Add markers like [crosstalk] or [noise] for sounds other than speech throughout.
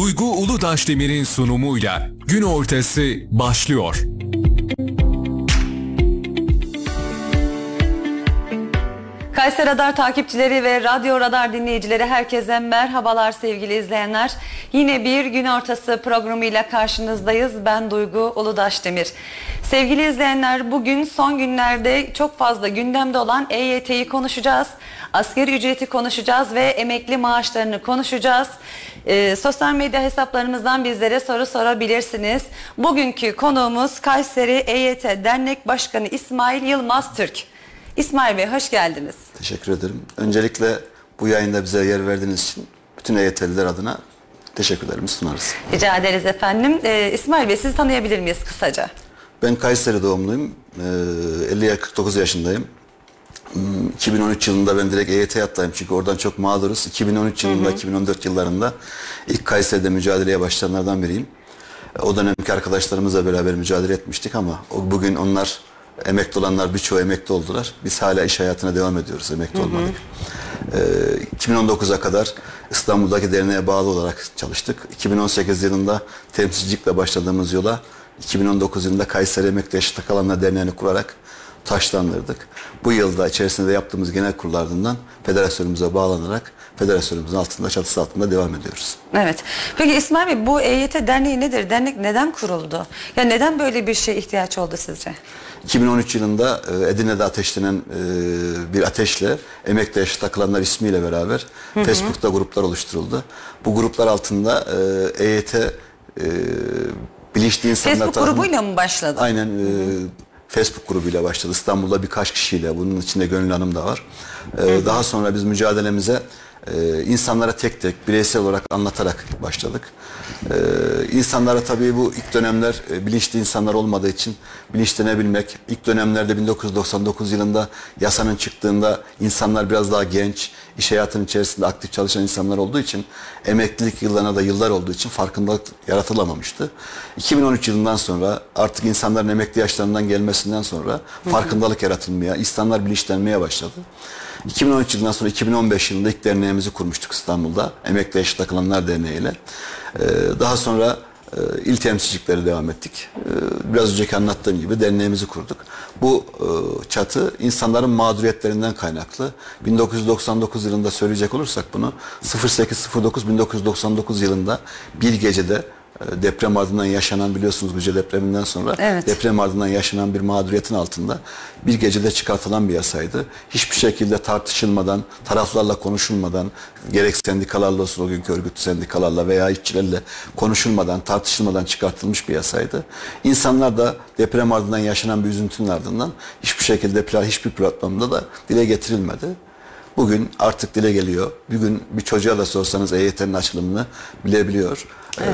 Duygu Uludaşdemir'in sunumuyla gün ortası başlıyor. Kayseri Radar takipçileri ve Radyo Radar dinleyicileri herkese merhabalar sevgili izleyenler. Yine bir gün ortası programıyla karşınızdayız. Ben Duygu Uludaşdemir. Sevgili izleyenler bugün son günlerde çok fazla gündemde olan EYT'yi konuşacağız. Asgari ücreti konuşacağız ve emekli maaşlarını konuşacağız. Ee, sosyal medya hesaplarımızdan bizlere soru sorabilirsiniz. Bugünkü konuğumuz Kayseri EYT Dernek Başkanı İsmail Yılmaz Türk. İsmail Bey hoş geldiniz. Teşekkür ederim. Öncelikle bu yayında bize yer verdiğiniz için bütün EYT'liler adına teşekkürlerimizi sunarız. Rica ederiz efendim. Ee, İsmail Bey sizi tanıyabilir miyiz kısaca? Ben Kayseri doğumluyum. Ee, 50 49 yaşındayım. Hmm, 2013 yılında ben direkt EYT'ye atlayayım çünkü oradan çok mağduruz. 2013 yılında, 2014 yıllarında ilk Kayseri'de mücadeleye başlayanlardan biriyim. O dönemki arkadaşlarımızla beraber mücadele etmiştik ama bugün onlar emekli olanlar birçoğu emekli oldular. Biz hala iş hayatına devam ediyoruz, emekli olmadık. Ee, 2019'a kadar İstanbul'daki derneğe bağlı olarak çalıştık. 2018 yılında temsilcilikle başladığımız yola 2019 yılında Kayseri Emekli Yaşlı Kalanlar Derneği'ni kurarak taşlandırdık. Bu yılda içerisinde yaptığımız genel kurullarından federasyonumuza bağlanarak federasyonumuzun altında çatısı altında devam ediyoruz. Evet. Peki İsmail Bey bu EYT Derneği nedir? Dernek neden kuruldu? Ya neden böyle bir şeye ihtiyaç oldu sizce? 2013 yılında e, Edirne'de ateşlenen e, bir ateşle emekli yaşlı takılanlar ismiyle beraber Facebook'ta gruplar oluşturuldu. Bu gruplar altında EYT e, bilinçli insanlar Facebook tarafından- grubuyla mı başladı? Aynen e, Facebook grubuyla başladı. İstanbul'da birkaç kişiyle bunun içinde Gönül Hanım da var. E, daha sonra biz mücadelemize e, insanlara tek tek bireysel olarak anlatarak başladık. E, insanlara tabii bu ilk dönemler e, bilinçli insanlar olmadığı için bilinçlenebilmek. İlk dönemlerde 1999 yılında yasanın çıktığında insanlar biraz daha genç, iş hayatının içerisinde aktif çalışan insanlar olduğu için emeklilik yıllarına da yıllar olduğu için farkındalık yaratılamamıştı. 2013 yılından sonra artık insanların emekli yaşlarından gelmesinden sonra farkındalık yaratılmaya, insanlar bilinçlenmeye başladı. 2013 yılından sonra 2015 yılında ilk derneğimizi kurmuştuk İstanbul'da. Emekli Yaşlı Takılanlar Derneği ile. Ee, daha sonra e, il temsilcilikleri devam ettik. Ee, biraz önceki anlattığım gibi derneğimizi kurduk. Bu e, çatı insanların mağduriyetlerinden kaynaklı. 1999 yılında söyleyecek olursak bunu 08.09.1999 yılında bir gecede deprem ardından yaşanan biliyorsunuz Güce depreminden sonra Evet. deprem ardından yaşanan bir mağduriyetin altında bir gecede çıkartılan bir yasaydı. Hiçbir şekilde tartışılmadan, taraflarla konuşulmadan, gerek sendikalarla olsun o günkü örgütlü sendikalarla veya işçilerle konuşulmadan, tartışılmadan çıkartılmış bir yasaydı. İnsanlar da deprem ardından yaşanan bir üzüntünün ardından hiçbir şekilde hiçbir platformda da dile getirilmedi. Bugün artık dile geliyor. Bugün bir çocuğa da sorsanız EYT'nin açılımını bilebiliyor. Ee,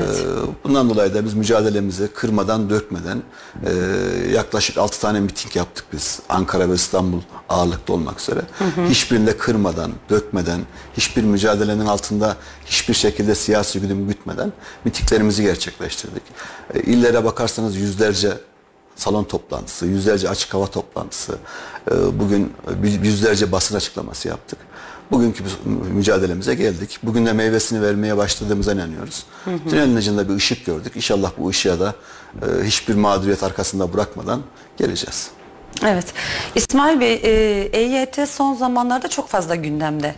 bundan dolayı da biz mücadelemizi kırmadan, dökmeden e, yaklaşık 6 tane miting yaptık biz. Ankara ve İstanbul ağırlıklı olmak üzere. Hiçbirinde kırmadan, dökmeden, hiçbir mücadelenin altında hiçbir şekilde siyasi güdüm gütmeden mitinglerimizi gerçekleştirdik. E, illere bakarsanız yüzlerce salon toplantısı, yüzlerce açık hava toplantısı, e, bugün yüzlerce basın açıklaması yaptık. Bugünkü mücadelemize geldik. Bugün de meyvesini vermeye başladığımıza inanıyoruz. Tünelin ucunda bir ışık gördük. İnşallah bu ışığa da e, hiçbir mağduriyet arkasında bırakmadan geleceğiz. Evet. İsmail Bey, e, EYT son zamanlarda çok fazla gündemde.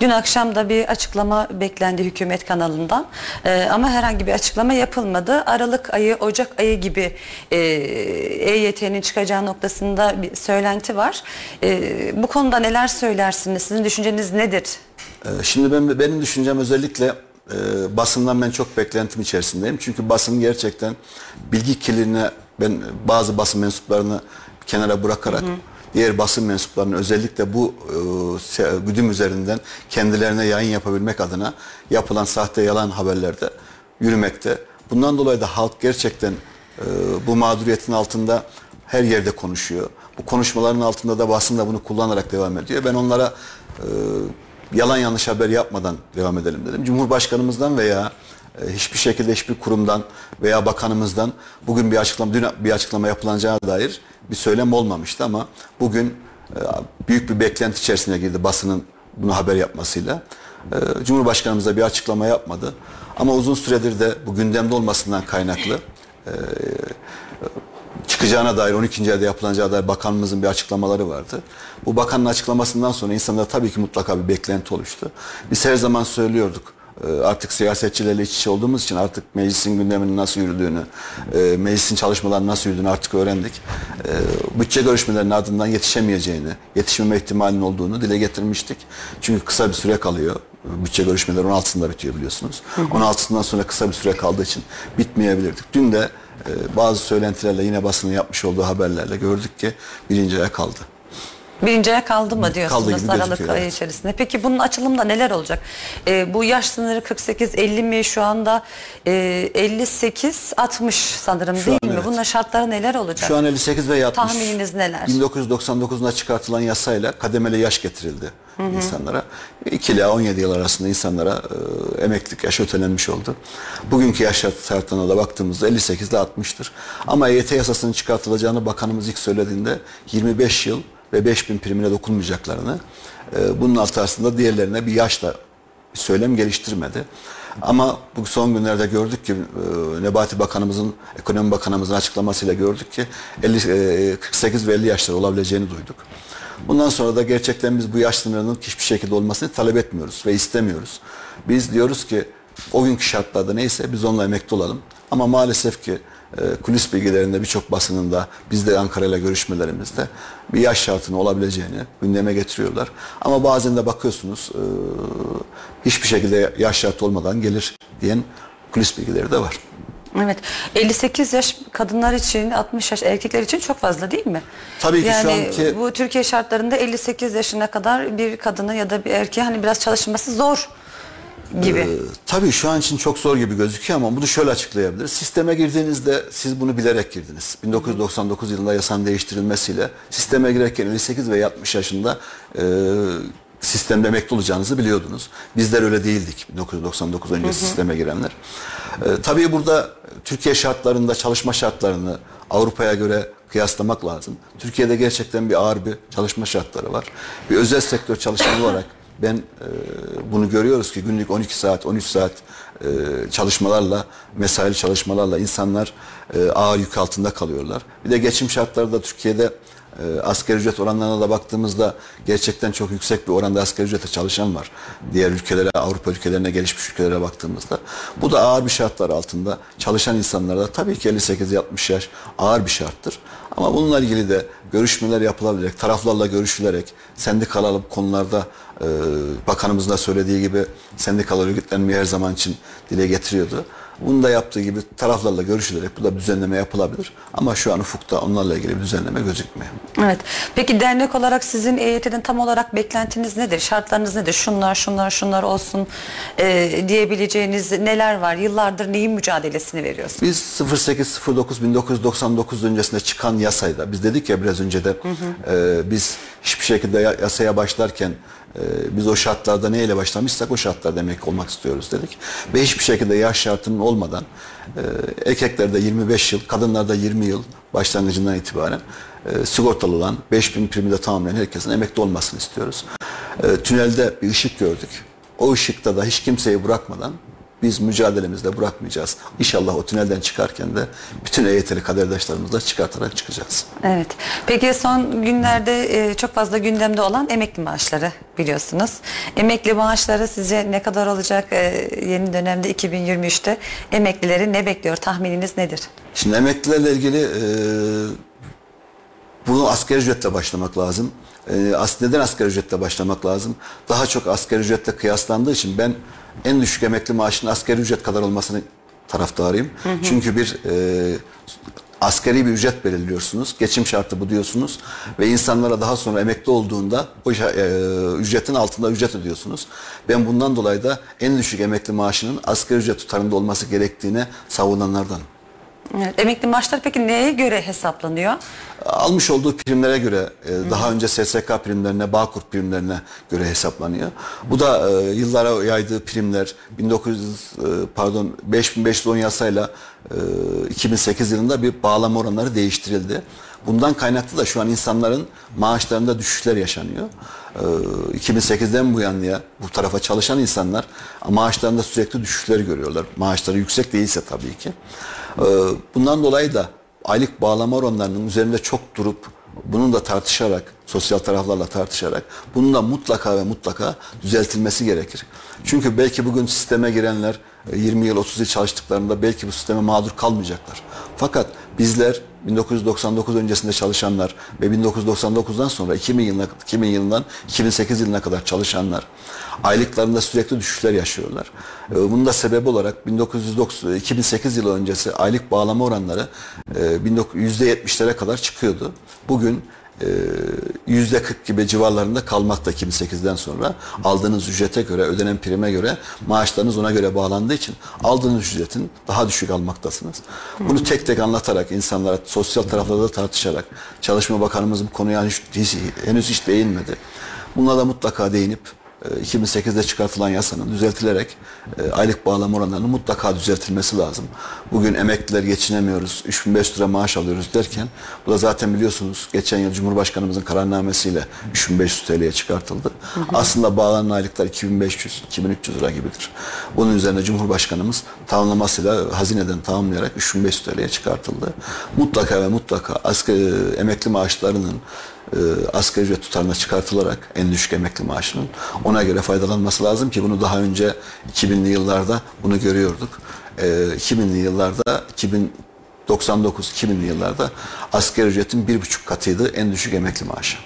Dün akşam da bir açıklama beklendi hükümet kanalından. E, ama herhangi bir açıklama yapılmadı. Aralık ayı, Ocak ayı gibi e, EYT'nin çıkacağı noktasında bir söylenti var. E, bu konuda neler söylersiniz? Sizin düşünceniz nedir? Ee, Şimdi ben benim düşüncem özellikle e, basından ben çok beklentim içerisindeyim. Çünkü basın gerçekten bilgi kirliliğine ben bazı basın mensuplarını kenara bırakarak diğer basın mensuplarının özellikle bu e, güdüm üzerinden kendilerine yayın yapabilmek adına yapılan sahte yalan haberlerde yürümekte. Bundan dolayı da halk gerçekten e, bu mağduriyetin altında her yerde konuşuyor. Bu konuşmaların altında da basın da bunu kullanarak devam ediyor. Ben onlara e, yalan yanlış haber yapmadan devam edelim dedim. Cumhurbaşkanımızdan veya e, hiçbir şekilde hiçbir kurumdan veya bakanımızdan bugün bir açıklama dün bir açıklama yapılacağına dair bir söylem olmamıştı ama bugün e, büyük bir beklenti içerisine girdi basının bunu haber yapmasıyla. E, Cumhurbaşkanımız da bir açıklama yapmadı. Ama uzun süredir de bu gündemde olmasından kaynaklı e, çıkacağına dair 12. ayda yapılacağı dair bakanımızın bir açıklamaları vardı. Bu bakanın açıklamasından sonra insanlar tabii ki mutlaka bir beklenti oluştu. Biz her zaman söylüyorduk artık siyasetçilerle iç içe olduğumuz için artık meclisin gündeminin nasıl yürüdüğünü, e, meclisin çalışmalarının nasıl yürüdüğünü artık öğrendik. E, bütçe görüşmelerinin ardından yetişemeyeceğini, yetişmeme ihtimalinin olduğunu dile getirmiştik. Çünkü kısa bir süre kalıyor. Bütçe görüşmeleri 16'sında bitiyor biliyorsunuz. 16'sından sonra kısa bir süre kaldığı için bitmeyebilirdik. Dün de bazı söylentilerle yine basının yapmış olduğu haberlerle gördük ki birinci aya kaldı. Birinci aya kaldı mı diyorsunuz Kaldı gibi Aralık gözüküyor, ayı evet. içerisinde. Peki bunun açılımda neler olacak? Ee, bu yaş sınırı 48-50 mi şu anda e, 58-60 sanırım Şu değil an mi? evet. Bunun şartları neler olacak? Şu an 58 ve 60. Tahmininiz neler? 1999'da çıkartılan yasayla kademeli yaş getirildi insanlara. 2 ile 17 yıl arasında insanlara e, emeklilik yaşı ötelenmiş oldu. Bugünkü yaş şartlarına da baktığımızda 58 ile 60'tır. Ama EYT yasasının çıkartılacağını bakanımız ilk söylediğinde 25 yıl ve 5000 primine dokunmayacaklarını e, bunun altı diğerlerine bir yaşla bir söylem geliştirmedi. Ama bu son günlerde gördük ki e, Nebati Bakanımızın, Ekonomi Bakanımızın açıklamasıyla gördük ki 50, e, 48 ve 50 yaşlar olabileceğini duyduk. Bundan sonra da gerçekten biz bu yaş sınırının hiçbir şekilde olmasını talep etmiyoruz ve istemiyoruz. Biz diyoruz ki o günkü şartlarda neyse biz onunla emekli olalım. Ama maalesef ki e, kulis bilgilerinde birçok basınında biz de Ankara ile görüşmelerimizde bir yaş şartının olabileceğini gündeme getiriyorlar. Ama bazen de bakıyorsunuz e, hiçbir şekilde yaş şartı olmadan gelir diyen kulis bilgileri de var. Evet. 58 yaş kadınlar için, 60 yaş erkekler için çok fazla değil mi? Tabii ki şu yani anki- bu Türkiye şartlarında 58 yaşına kadar bir kadını ya da bir erkeği hani biraz çalışması zor gibi. Ee, tabii şu an için çok zor gibi gözüküyor ama bunu şöyle açıklayabiliriz. Sisteme girdiğinizde siz bunu bilerek girdiniz. 1999 yılında yasanın değiştirilmesiyle sisteme girerken 58 ve 60 yaşında e, sistemde emekli olacağınızı biliyordunuz. Bizler öyle değildik 1999 önce sisteme girenler. E, tabii burada Türkiye şartlarında çalışma şartlarını Avrupa'ya göre kıyaslamak lazım. Türkiye'de gerçekten bir ağır bir çalışma şartları var. Bir özel sektör çalışanı olarak ben e, bunu görüyoruz ki günlük 12 saat, 13 saat e, çalışmalarla, mesaili çalışmalarla insanlar e, ağır yük altında kalıyorlar. Bir de geçim şartları da Türkiye'de e, asgari ücret oranlarına da baktığımızda gerçekten çok yüksek bir oranda asgari ücrete çalışan var. Diğer ülkelere, Avrupa ülkelerine, gelişmiş ülkelere baktığımızda. Bu da ağır bir şartlar altında çalışan insanlara da tabii ki 58-60 yaş ağır bir şarttır. Ama bununla ilgili de görüşmeler yapılabilecek, taraflarla görüşülerek, sendikalı konularda e, bakanımızın da söylediği gibi sendikalar örgütlenmeyi her zaman için dile getiriyordu. Bunu da yaptığı gibi taraflarla görüşülerek bu da düzenleme yapılabilir. Ama şu an ufukta onlarla ilgili bir düzenleme gözükmüyor. Evet. Peki dernek olarak sizin EYT'den tam olarak beklentiniz nedir? Şartlarınız nedir? Şunlar, şunlar, şunlar olsun e, diyebileceğiniz neler var? Yıllardır neyin mücadelesini veriyorsunuz? Biz 0809 1999 öncesinde çıkan yasayla biz dedik ya biraz önce de e, biz hiçbir şekilde ya- yasaya başlarken e, biz o şartlarda neyle başlamışsak o şartlarda emekli olmak istiyoruz dedik. Ve hiçbir şekilde yaş şartının olmadan e, erkeklerde 25 yıl, kadınlarda 20 yıl başlangıcından itibaren e, sigortalı olan 5000 primi de tamamlayan herkesin emekli olmasını istiyoruz. E, tünelde bir ışık gördük. O ışıkta da hiç kimseyi bırakmadan biz mücadelemizde bırakmayacağız. İnşallah o tünelden çıkarken de bütün EYT'li kaderdaşlarımızla çıkartarak çıkacağız. Evet. Peki son günlerde e, çok fazla gündemde olan emekli maaşları biliyorsunuz. Emekli maaşları sizce ne kadar olacak e, yeni dönemde 2023'te? Emeklileri ne bekliyor? Tahmininiz nedir? Şimdi emeklilerle ilgili e, bunu asgari ücretle başlamak lazım. E, as, neden asgari ücretle başlamak lazım? Daha çok asgari ücretle kıyaslandığı için ben en düşük emekli maaşının asgari ücret kadar olmasını taraftarıyım. Çünkü bir e, asgari bir ücret belirliyorsunuz. Geçim şartı bu diyorsunuz. Ve insanlara daha sonra emekli olduğunda o e, ücretin altında ücret ödüyorsunuz. Ben bundan dolayı da en düşük emekli maaşının asgari ücret tutarında olması gerektiğine savunanlardanım. Evet, emekli maaşları peki neye göre hesaplanıyor? almış olduğu primlere göre e, daha önce SSK primlerine, Bağkur primlerine göre hesaplanıyor. Bu da e, yıllara yaydığı primler 1900 e, pardon 5510 yasayla e, 2008 yılında bir bağlama oranları değiştirildi. Bundan kaynaklı da şu an insanların maaşlarında düşüşler yaşanıyor. E, 2008'den bu yanlıya bu tarafa çalışan insanlar maaşlarında sürekli düşüşler görüyorlar. Maaşları yüksek değilse tabii ki. E, bundan dolayı da aylık bağlama oranlarının üzerinde çok durup bunun da tartışarak, sosyal taraflarla tartışarak bunun da mutlaka ve mutlaka düzeltilmesi gerekir. Çünkü belki bugün sisteme girenler 20 yıl 30 yıl çalıştıklarında belki bu sisteme mağdur kalmayacaklar. Fakat bizler 1999 öncesinde çalışanlar ve 1999'dan sonra 2000 yılına 2000 yılından 2008 yılına kadar çalışanlar aylıklarında sürekli düşüşler yaşıyorlar. Bunun da sebebi olarak 1990 2008 yılı öncesi aylık bağlama oranları %70'lere kadar çıkıyordu. Bugün yüzde 40 gibi civarlarında kalmakta 2008'den sonra aldığınız ücrete göre ödenen prime göre maaşlarınız ona göre bağlandığı için aldığınız ücretin daha düşük almaktasınız. Bunu tek tek anlatarak insanlara sosyal taraflarda tartışarak Çalışma Bakanımız bu konuya henüz hiç değinmedi. Bunlara da mutlaka değinip 2008'de çıkartılan yasanın düzeltilerek e, aylık bağlama oranlarının mutlaka düzeltilmesi lazım. Bugün emekliler geçinemiyoruz, 3500 lira maaş alıyoruz derken bu da zaten biliyorsunuz geçen yıl Cumhurbaşkanımızın kararnamesiyle 3500 TL'ye çıkartıldı. Hı hı. Aslında bağlanan aylıklar 2500, 2300 lira gibidir. Bunun üzerine Cumhurbaşkanımız tamamlamasıyla hazineden tamamlayarak 3500 TL'ye çıkartıldı. Mutlaka ve mutlaka asgari emekli maaşlarının e, asgari ücret tutarına çıkartılarak en düşük emekli maaşının ona göre faydalanması lazım ki bunu daha önce 2000'li yıllarda bunu görüyorduk. E, 2000'li yıllarda 2099-2000'li yıllarda asgari ücretin bir buçuk katıydı en düşük emekli maaşı.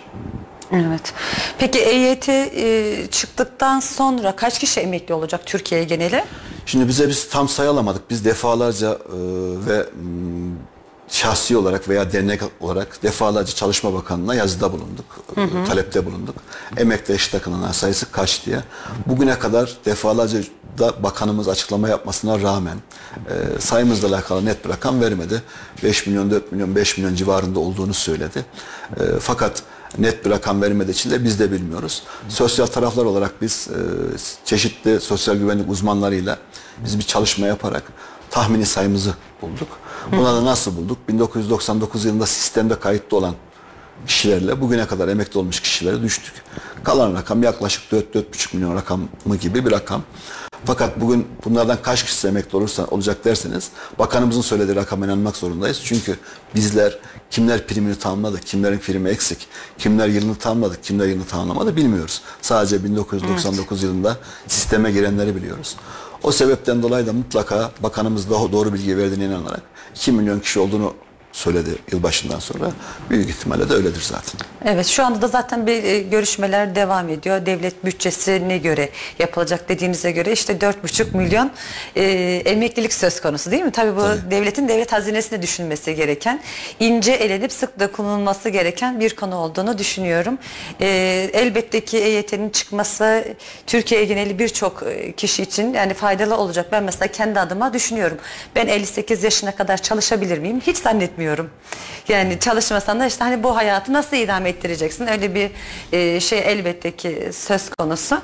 Evet. Peki EYT e, çıktıktan sonra kaç kişi emekli olacak Türkiye geneli? Şimdi bize biz tam sayalamadık. Biz defalarca e, ve şahsi olarak veya dernek olarak defalarca Çalışma Bakanlığı'na yazıda bulunduk. Hı hı. Talepte bulunduk. Emekli eşit takılanan sayısı kaç diye. Bugüne kadar defalarca da bakanımız açıklama yapmasına rağmen e, sayımızla alakalı net bir rakam vermedi. 5 milyon, 4 milyon, 5 milyon civarında olduğunu söyledi. E, fakat net bir rakam vermediği için de biz de bilmiyoruz. Sosyal taraflar olarak biz e, çeşitli sosyal güvenlik uzmanlarıyla biz bir çalışma yaparak tahmini sayımızı bulduk. Buna da nasıl bulduk? 1999 yılında sistemde kayıtlı olan kişilerle bugüne kadar emekli olmuş kişilere düştük. Kalan rakam yaklaşık 4-4,5 milyon rakamı gibi bir rakam. Fakat bugün bunlardan kaç kişi emekli olursa olacak derseniz bakanımızın söylediği rakama inanmak zorundayız. Çünkü bizler kimler primini tamamladı, kimlerin primi eksik, kimler yılını tamamladı, kimler yılını tamamlamadı bilmiyoruz. Sadece 1999 evet. yılında sisteme girenleri biliyoruz. O sebepten dolayı da mutlaka bakanımız daha doğru bilgi verdiğine inanarak 2 milyon kişi olduğunu söyledi yılbaşından sonra. Büyük ihtimalle de öyledir zaten. Evet şu anda da zaten bir e, görüşmeler devam ediyor. Devlet bütçesine göre yapılacak dediğinize göre işte 4,5 milyon e, emeklilik söz konusu değil mi? Tabii bu Tabii. devletin devlet hazinesine düşünmesi gereken, ince elenip sık dokunulması gereken bir konu olduğunu düşünüyorum. E, elbette ki EYT'nin çıkması Türkiye geneli birçok e, kişi için yani faydalı olacak. Ben mesela kendi adıma düşünüyorum. Ben 58 yaşına kadar çalışabilir miyim? Hiç zannetmiyorum etmiyorum. Yani çalışmasan da işte hani bu hayatı nasıl idame ettireceksin? Öyle bir e, şey elbette ki söz konusu.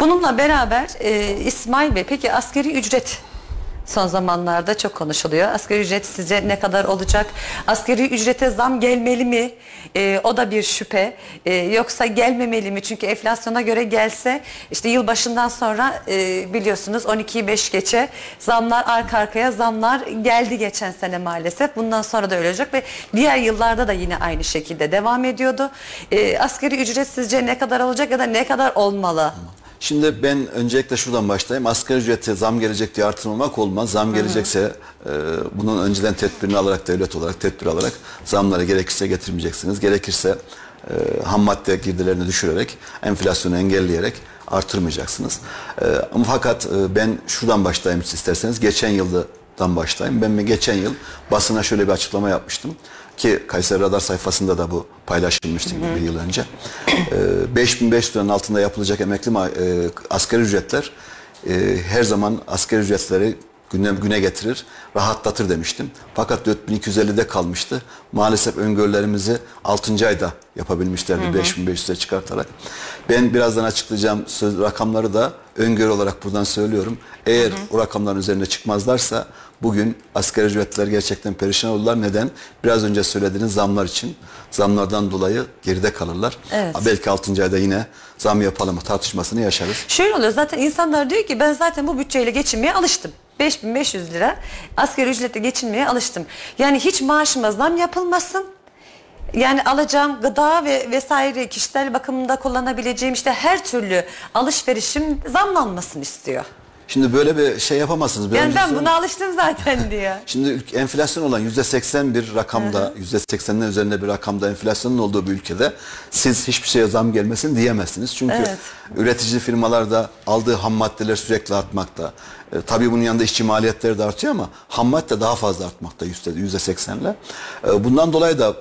Bununla beraber e, İsmail Bey peki askeri ücret son zamanlarda çok konuşuluyor. Asgari ücret sizce ne kadar olacak? Asgari ücrete zam gelmeli mi? E, o da bir şüphe. E, yoksa gelmemeli mi? Çünkü enflasyona göre gelse işte yılbaşından sonra e, biliyorsunuz 12'yi 5 geçe zamlar arka arkaya zamlar geldi geçen sene maalesef. Bundan sonra da öyle olacak ve diğer yıllarda da yine aynı şekilde devam ediyordu. E, asgari ücret sizce ne kadar olacak ya da ne kadar olmalı? Şimdi ben öncelikle şuradan başlayayım. Asgari ücrete zam gelecek diye artırmamak olmaz. Zam gelecekse e, bunun önceden tedbirini alarak devlet olarak tedbir alarak zamları gerekirse getirmeyeceksiniz. Gerekirse e, ham madde girdilerini düşürerek enflasyonu engelleyerek artırmayacaksınız. E, ama fakat e, ben şuradan başlayayım isterseniz. Geçen yıldan başlayayım. Ben geçen yıl basına şöyle bir açıklama yapmıştım ki Kayseri Radar sayfasında da bu paylaşılmıştı hı hı. bir yıl önce. E, 5500 liranın altında yapılacak emekli e, asgari ücretler e, her zaman asgari ücretleri güne, güne getirir, rahatlatır demiştim. Fakat 4250'de kalmıştı. Maalesef öngörülerimizi 6. ayda yapabilmişlerdi 5500'e çıkartarak. Ben birazdan açıklayacağım söz, rakamları da öngörü olarak buradan söylüyorum. Eğer o rakamların üzerine çıkmazlarsa bugün asgari ücretler gerçekten perişan olurlar. Neden? Biraz önce söylediğiniz zamlar için. Zamlardan dolayı geride kalırlar. Evet. Belki 6. ayda yine zam yapalım mı tartışmasını yaşarız. Şöyle oluyor zaten insanlar diyor ki ben zaten bu bütçeyle geçinmeye alıştım. 5500 lira asgari ücretle geçinmeye alıştım. Yani hiç maaşıma zam yapılmasın. Yani alacağım gıda ve vesaire kişisel bakımında kullanabileceğim işte her türlü alışverişim zamlanmasın istiyor. Şimdi böyle bir şey yapamazsınız. Yani önce ben buna alıştım zaten [laughs] diyor. Şimdi enflasyon olan yüzde seksen bir rakamda, yüzde seksenin üzerinde bir rakamda enflasyonun olduğu bir ülkede siz hiçbir şeye zam gelmesin diyemezsiniz. Çünkü Evet. üretici firmalarda aldığı ham maddeler sürekli artmakta. E, tabii bunun yanında işçi maliyetleri de artıyor ama ham madde daha fazla artmakta yüzde seksenle. E, bundan dolayı da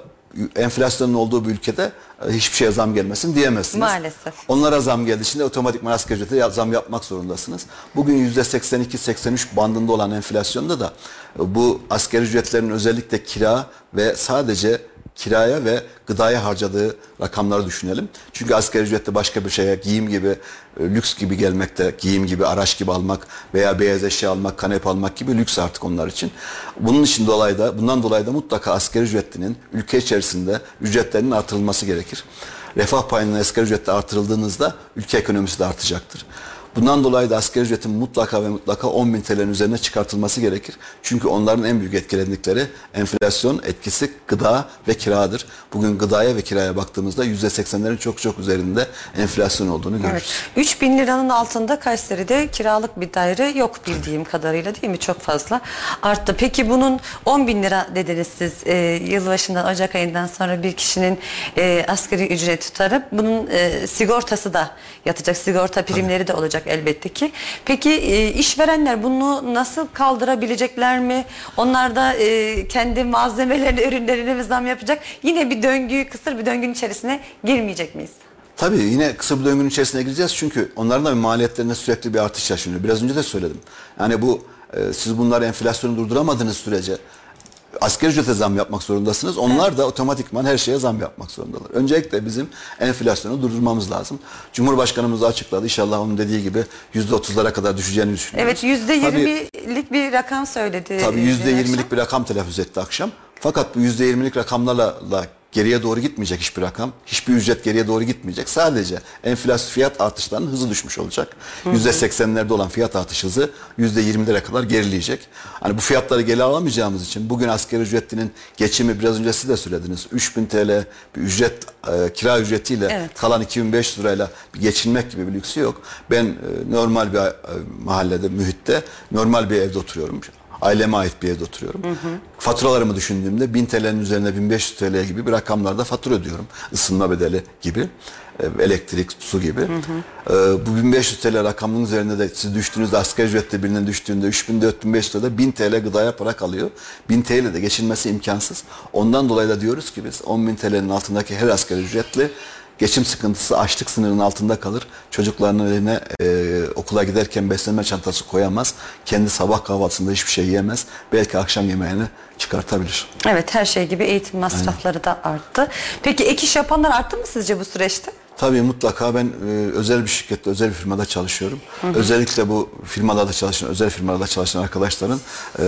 enflasyonun olduğu bir ülkede e, hiçbir şeye zam gelmesin diyemezsiniz. Maalesef. Onlara zam geldiği için de otomatikman asgari ücrete zam yapmak zorundasınız. Bugün %82-83 bandında olan enflasyonda da e, bu asgari ücretlerin özellikle kira ve sadece kiraya ve gıdaya harcadığı rakamları düşünelim. Çünkü asgari ücrette başka bir şeye giyim gibi, e, lüks gibi gelmekte, giyim gibi, araç gibi almak veya beyaz eşya almak, kanepe almak gibi lüks artık onlar için. Bunun için dolayı da, bundan dolayı da mutlaka asgari ücretlinin ülke içerisinde ücretlerinin artırılması gerekir. Refah payının asgari ücrette artırıldığınızda ülke ekonomisi de artacaktır. Bundan dolayı da asgari ücretin mutlaka ve mutlaka 10 bin TL'nin üzerine çıkartılması gerekir. Çünkü onların en büyük etkilendikleri enflasyon etkisi gıda ve kiradır. Bugün gıdaya ve kiraya baktığımızda %80'lerin çok çok üzerinde enflasyon olduğunu görürüz. Evet. 3000 liranın altında Kayseri'de kiralık bir daire yok bildiğim kadarıyla değil mi? Çok fazla arttı. Peki bunun 10 bin lira dediniz siz e, yılbaşından Ocak ayından sonra bir kişinin e, asgari ücret tutarıp bunun e, sigortası da yatacak. Sigorta primleri de olacak elbette ki. Peki e, işverenler bunu nasıl kaldırabilecekler mi? Onlar da e, kendi malzemelerini, [laughs] ürünlerini mi zam yapacak? Yine bir döngü, kısır bir döngünün içerisine girmeyecek miyiz? Tabii yine kısa bir döngünün içerisine gireceğiz çünkü onların da maliyetlerinde sürekli bir artış yaşanıyor. Biraz önce de söyledim. Yani bu e, siz bunları enflasyonu durduramadığınız sürece asgari ücrete zam yapmak zorundasınız. Onlar da otomatikman her şeye zam yapmak zorundalar. Öncelikle bizim enflasyonu durdurmamız lazım. Cumhurbaşkanımız açıkladı. İnşallah onun dediği gibi %30'lara kadar düşeceğini düşünüyoruz. Evet yüzde yirmilik bir rakam söyledi. Tabii yüzde yirmilik bir rakam telaffuz etti akşam. Fakat bu yüzde yirmilik rakamlarla la geriye doğru gitmeyecek hiçbir rakam. Hiçbir ücret geriye doğru gitmeyecek. Sadece enflasyon fiyat artışlarının hızı düşmüş olacak. Yüzde seksenlerde olan fiyat artış hızı yüzde yirmilere kadar gerileyecek. Hani bu fiyatları geri alamayacağımız için bugün asgari ücretlinin geçimi biraz önce siz de söylediniz. 3000 TL bir ücret e, kira ücretiyle Evet. kalan 2500 lirayla bir geçinmek gibi bir lüksü yok. Ben e, normal bir e, mahallede, mühitte normal bir evde oturuyorum. Aileme ait bir evde oturuyorum. Faturalarımı düşündüğümde 1000 TL'nin üzerine 1500 TL gibi bir rakamlarda fatura ödüyorum. Isınma bedeli gibi, e, elektrik, su gibi. E, bu 1500 TL rakamının üzerinde de siz düştüğünüzde asgari ücrette birinin düştüğünde 3000-4500 lirada 1000 TL gıdaya para kalıyor. 1000 TL de geçinmesi imkansız. Ondan dolayı da diyoruz ki biz 10.000 TL'nin altındaki her asgari ücretli geçim sıkıntısı açlık sınırının altında kalır. Çocuklarının eline e, okula giderken beslenme çantası koyamaz. Kendi sabah kahvaltısında hiçbir şey yiyemez. Belki akşam yemeğini çıkartabilir. Evet her şey gibi eğitim masrafları da arttı. Peki ek iş yapanlar arttı mı sizce bu süreçte? Tabii mutlaka ben e, özel bir şirkette, özel bir firmada çalışıyorum. Özellikle bu firmalarda çalışan, özel firmalarda çalışan arkadaşların e,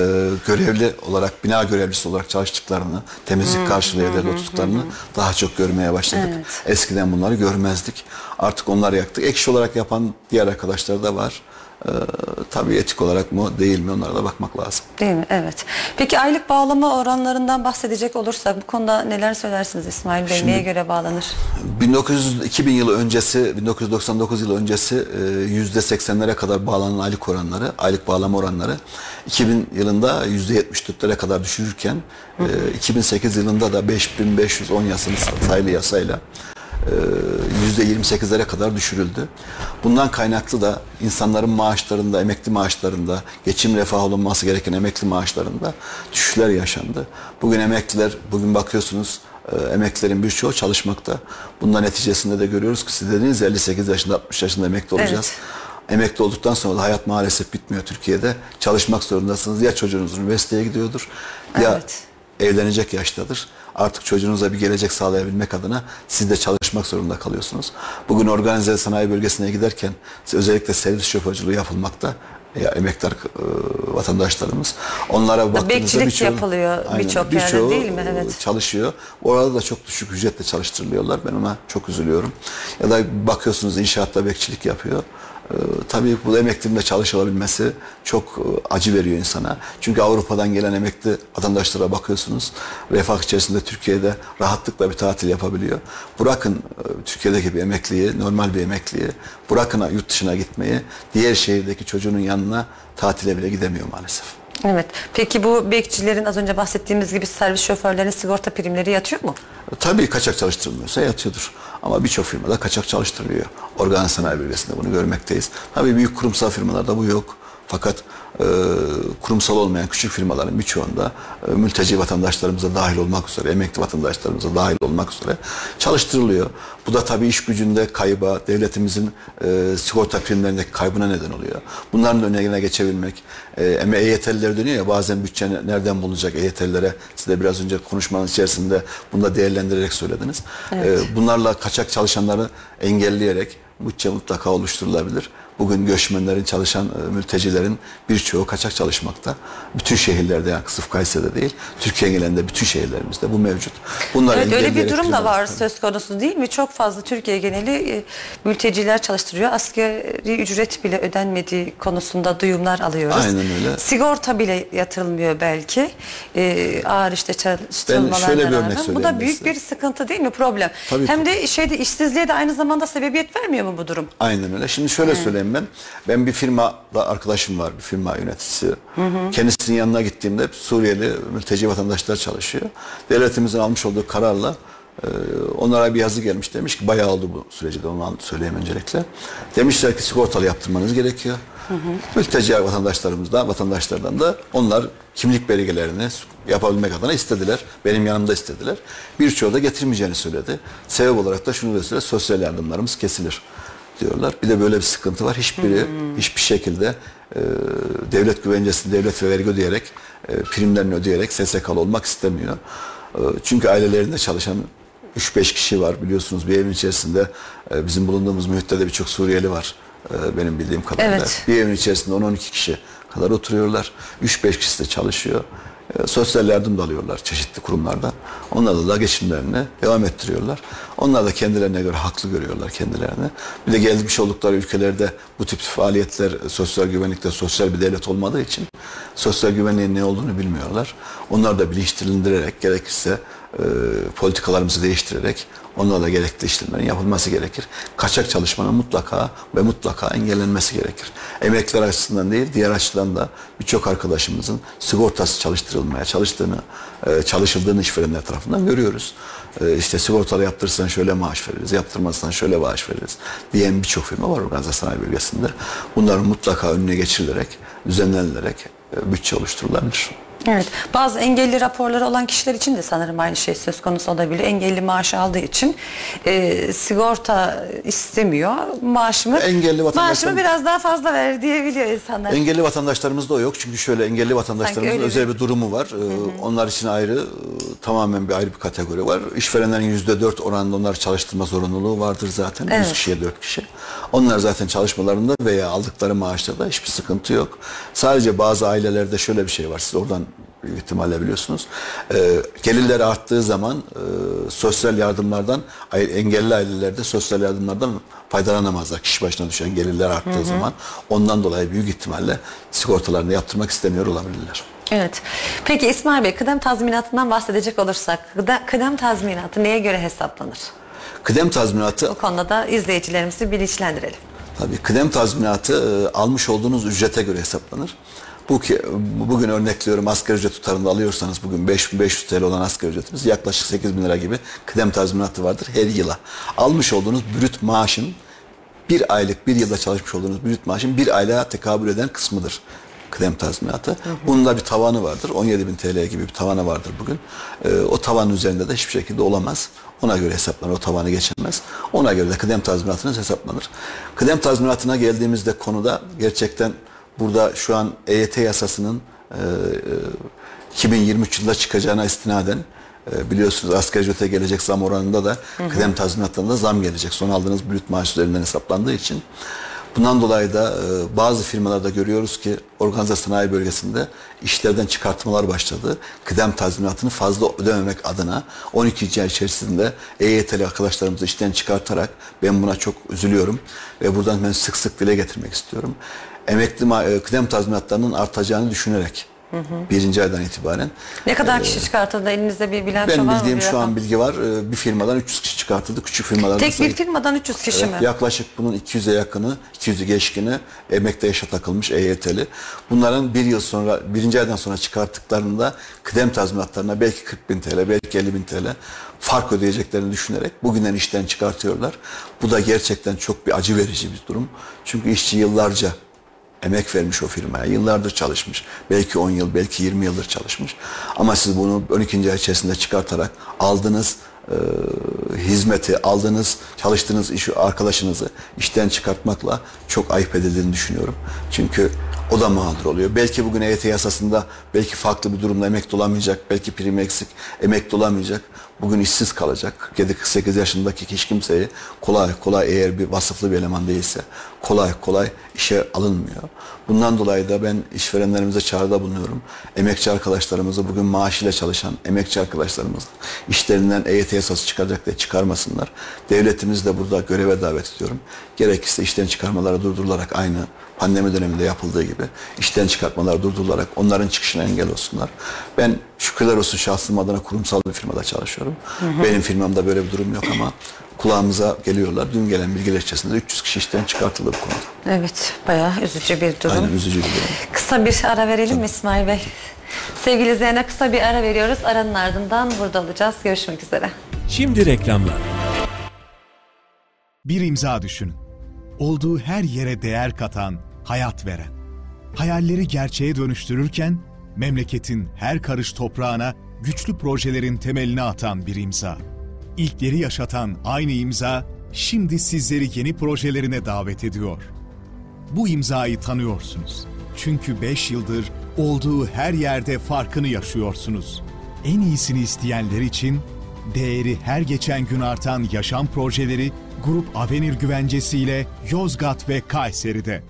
görevli olarak, bina görevlisi olarak çalıştıklarını, temizlik karşılığı evlerde oturduklarını daha çok görmeye başladık. Evet. Eskiden bunları görmezdik. Artık onları yaktık. Ek iş olarak yapan diğer arkadaşlar da var. E, tabii etik olarak mı değil mi onlara da bakmak lazım. Değil mi? Evet. Peki aylık bağlama oranlarından bahsedecek olursak bu konuda neler söylersiniz İsmail Bey? Şimdi- Neye göre bağlanır? 1900 2000 yılı öncesi 1999 yılı öncesi e, yüzde 80'lere kadar bağlanan aylık oranları aylık bağlama oranları 2000 yılında yüzde 74'lere kadar düşürürken e, 2008 yılında da 5510 yasası sayılı yasayla e, %28'lere kadar düşürüldü. Bundan kaynaklı da insanların maaşlarında, emekli maaşlarında, geçim refah olunması gereken emekli maaşlarında düşüşler yaşandı. Bugün emekliler, bugün bakıyorsunuz e, emeklilerin birçoğu çalışmakta. Bundan neticesinde de görüyoruz ki siz dediniz ya, 58 yaşında 60 yaşında emekli olacağız. Emekli olduktan sonra da hayat maalesef bitmiyor Türkiye'de. Çalışmak zorundasınız. Ya çocuğunuz üniversiteye gidiyordur ya Evet. evlenecek yaştadır. Artık çocuğunuza bir gelecek sağlayabilmek adına siz de çalışmak zorunda kalıyorsunuz. Bugün organize sanayi bölgesine giderken özellikle servis şoförcülüğü yapılmakta ya emektar e, vatandaşlarımız. Onlara baktığınızda bekçilik birçoğu- yapılıyor birçok yerde birçoğu, değil mi? e, Evet. Çalışıyor. Orada da çok düşük ücretle çalıştırılıyorlar. Ben ona çok üzülüyorum. Ya da bakıyorsunuz inşaatta bekçilik yapıyor. Ee, tabii bu emeklinin de çalışılabilmesi çok e, acı veriyor insana. Çünkü Avrupa'dan gelen emekli vatandaşlara bakıyorsunuz. Refah içerisinde Türkiye'de rahatlıkla bir tatil yapabiliyor. Bırakın e, Türkiye'deki bir emekliyi, normal bir emekliyi, bırakın yurt dışına gitmeyi, diğer şehirdeki çocuğunun yanına tatile bile gidemiyor maalesef. Evet. Peki bu bekçilerin az önce bahsettiğimiz gibi servis şoförlerinin sigorta primleri yatıyor mu? Tabii kaçak çalıştırılmıyorsa yatıyordur. Ama birçok firmada kaçak çalıştırılıyor. Organ sanayi bölgesinde bunu görmekteyiz. Tabii büyük kurumsal firmalarda bu yok. Fakat e, kurumsal olmayan küçük firmaların birçoğunda e, mülteci vatandaşlarımıza dahil olmak üzere, emekli vatandaşlarımıza dahil olmak üzere çalıştırılıyor. Bu da tabii iş gücünde kayba, devletimizin e, sigorta primlerindeki kaybına neden oluyor. Bunların önüne geçebilmek, e, EYT'liler dönüyor ya bazen bütçe nereden bulunacak EYT'lilere siz de biraz önce konuşmanın içerisinde bunu da değerlendirerek söylediniz. E, bunlarla kaçak çalışanları engelleyerek bütçe mutlaka oluşturulabilir. Bugün göçmenlerin çalışan e, mültecilerin birçoğu kaçak çalışmakta. Bütün şehirlerde yani sırf Kayseri'de değil, Türkiye genelinde bütün şehirlerimizde bu mevcut. Bunlar Evet öyle bir durum da var söz konusu değil mi? Çok fazla Türkiye geneli e, mülteciler çalıştırıyor. Asgari ücret bile ödenmediği konusunda duyumlar alıyoruz. Aynen öyle. Sigorta bile yatırılmıyor belki. E, ağır işte çalıştırılmalarla Ben şöyle bir örnek. Bu da büyük size. bir sıkıntı değil mi? Problem. Tabii Hem ki. de şeyde işsizliğe de aynı zamanda sebebiyet vermiyor mu bu durum? Aynen öyle. Şimdi şöyle söyleyeyim ben. Ben bir firmada arkadaşım var, bir firma yöneticisi. Kendisinin yanına gittiğimde Suriyeli mülteci vatandaşlar çalışıyor. Devletimizin almış olduğu kararla e, onlara bir yazı gelmiş. Demiş ki bayağı oldu bu süreci de onu söyleyeyim öncelikle. Demişler ki sigortalı yaptırmanız gerekiyor. Mülteci vatandaşlarımızdan, vatandaşlardan da onlar kimlik belgelerini yapabilmek adına istediler. Benim yanımda istediler. Birçoğu da getirmeyeceğini söyledi. Sebep olarak da şunu da söyledi. Sosyal yardımlarımız kesilir diyorlar. Bir de böyle bir sıkıntı var. Hiçbiri hiçbir şekilde e, devlet güvencesi, devlet ve vergi ödeyerek, e, primlerini ödeyerek SSK'lı olmak istemiyor. E, çünkü ailelerinde çalışan 3-5 kişi var biliyorsunuz bir evin içerisinde e, bizim bulunduğumuz mühitte de birçok Suriyeli var e, benim bildiğim kadarıyla. Evet. Bir evin içerisinde 10-12 kişi kadar oturuyorlar. 3-5 kişi de çalışıyor. E, sosyal yardım da alıyorlar çeşitli kurumlardan. Onlarla da geçimlerini devam ettiriyorlar. Onlar da kendilerine göre haklı görüyorlar kendilerini. Bir de gelmiş oldukları ülkelerde bu tip faaliyetler e, sosyal güvenlikte sosyal bir devlet olmadığı için sosyal güvenliğin ne olduğunu bilmiyorlar. Onlar da bilinçlendirerek gerekirse e, politikalarımızı değiştirerek onlarla gerekli işlemlerin yapılması gerekir. Kaçak çalışmanın mutlaka ve mutlaka engellenmesi gerekir. Emekliler açısından değil, diğer açıdan da birçok arkadaşımızın sigortası çalıştırılmaya çalıştığını, e, çalışıldığını işverenler tarafından görüyoruz. E, işte sigortalı yaptırırsan şöyle maaş veririz, yaptırmazsan şöyle maaş veririz diyen birçok firma var organize sanayi bölgesinde. Bunların mutlaka önüne geçirilerek, düzenlenilerek e, bütçe oluşturulabilir. Evet. Bazı engelli raporları olan kişiler için de sanırım aynı şey söz konusu olabilir. Engelli maaş aldığı için e, sigorta istemiyor. Maaşımı Engelli vatandaşlar- maaşımı biraz daha fazla ver diyebiliyor insanlar. Engelli vatandaşlarımızda o yok. Çünkü şöyle engelli vatandaşlarımızın öyle özel bir durumu var. Ee, Onlar için ayrı, e, tamamen bir ayrı bir kategori var. İşverenlerin yüzde dört oranında onlar çalıştırma zorunluluğu vardır zaten. Evet. 100 kişiye 4 kişi. Onlar zaten çalışmalarında veya aldıkları maaşta da hiçbir sıkıntı yok. Sadece bazı ailelerde şöyle bir şey var. Siz oradan büyük ihtimalle biliyorsunuz. Ee, gelirleri arttığı zaman e, sosyal yardımlardan, engelli ailelerde sosyal yardımlardan faydalanamazlar. Kişi başına düşen gelirler arttığı zaman. Ondan dolayı büyük ihtimalle sigortalarını yaptırmak istemiyor olabilirler. Evet. Peki İsmail Bey kıdem tazminatından bahsedecek olursak kıdem, kıdem tazminatı neye göre hesaplanır? Kıdem tazminatı Bu konuda da izleyicilerimizi bilinçlendirelim. Tabii kıdem tazminatı e, almış olduğunuz ücrete göre hesaplanır. Bu ki bu- bugün örnekliyorum asgari ücret tutarında alıyorsanız bugün 5500 TL olan asgari ücretimiz yaklaşık 8000 lira gibi kıdem tazminatı vardır her yıla. Almış olduğunuz brüt maaşın bir aylık bir yılda çalışmış olduğunuz brüt maaşın bir aylığa tekabül eden kısmıdır kıdem tazminatı. Bunun da bir tavanı vardır. 17.000 TL gibi bir tavanı vardır bugün. Ee, o tavanın üzerinde de hiçbir şekilde olamaz. Ona göre hesaplanır. O tavanı geçemez. Ona göre de kıdem tazminatınız hesaplanır. Kıdem tazminatına geldiğimizde konuda gerçekten burada şu an EYT yasasının e, e, 2023 yılında çıkacağına istinaden e, biliyorsunuz asgari ücrete gelecek zam oranında da kıdem tazminatlarında zam gelecek. Son aldığınız brüt maaş üzerinden hesaplandığı için. Bundan dolayı da e, bazı firmalarda görüyoruz ki organize sanayi bölgesinde işlerden çıkartmalar başladı. Kıdem tazminatını fazla ödememek adına 12. ay içerisinde EYT'li arkadaşlarımızı işten çıkartarak ben buna çok üzülüyorum ve buradan ben sık sık dile getirmek istiyorum. Emekli e, kıdem tazminatlarının artacağını düşünerek birinci aydan itibaren Ne kadar kişi çıkartıldı? Elinizde bir bilanço var mı? bildiğim bir şu an bilgi var. E, Bir firmadan 300 kişi çıkartıldı. Küçük firmalarda Tek bir firmadan 300 kişi Evet, mi? Yaklaşık bunun 200'e yakını, 200'ü geçkini emekte yaşa takılmış EYT'li. Bunların bir yıl sonra, birinci aydan sonra çıkarttıklarında kıdem tazminatlarına belki 40 bin TL, belki 50 bin TL fark ödeyeceklerini düşünerek bugünden işten çıkartıyorlar. Bu da gerçekten çok bir acı verici bir durum. Çünkü işçi yıllarca emek vermiş o firmaya. Yıllardır çalışmış. Belki 10 yıl, belki 20 yıldır çalışmış. Ama siz bunu 12. ay içerisinde çıkartarak aldığınız e, hizmeti, aldığınız, çalıştığınız iş arkadaşınızı işten çıkartmakla çok ayıp edildiğini düşünüyorum. Çünkü o da mağdur oluyor. Belki bugün EYT yasasında belki farklı bir durumda emekli olamayacak, belki prim eksik, emekli olamayacak. Bugün işsiz kalacak. 48 yaşındaki hiç kimseyi kolay kolay eğer bir vasıflı bir eleman değilse kolay kolay işe alınmıyor. Bundan dolayı da ben işverenlerimize çağrıda bulunuyorum. Emekçi arkadaşlarımızı bugün maaşıyla çalışan emekçi arkadaşlarımızı işlerinden EYT yasası çıkaracak diye çıkarmasınlar. Devletimizi de burada göreve davet ediyorum. Gerekirse işten çıkarmaları durdurularak aynı pandemi döneminde yapıldığı gibi işten çıkartmalar durdurularak onların çıkışına engel olsunlar. Ben şükürler olsun şahsım adına kurumsal bir firmada çalışıyorum. Benim firmamda böyle bir durum yok ama kulağımıza geliyorlar. Dün gelen bilgiler içerisinde 300 kişi işten çıkartıldı bu konuda. Evet, bayağı üzücü bir durum. Aynen üzücü bir durum. Kısa bir ara verelim mi İsmail Bey? Sevgili izleyenler kısa bir ara veriyoruz. Aranın ardından burada olacağız. Görüşmek üzere. Şimdi reklamlar. Bir imza düşünün. Olduğu her yere değer katan, hayat veren. Hayalleri gerçeğe dönüştürürken memleketin her karış toprağına güçlü projelerin temelini atan bir imza. İlkleri yaşatan aynı imza şimdi sizleri yeni projelerine davet ediyor. Bu imzayı tanıyorsunuz. Çünkü 5 yıldır olduğu her yerde farkını yaşıyorsunuz. En iyisini isteyenler için değeri her geçen gün artan yaşam projeleri Grup Avenir güvencesiyle Yozgat ve Kayseri'de.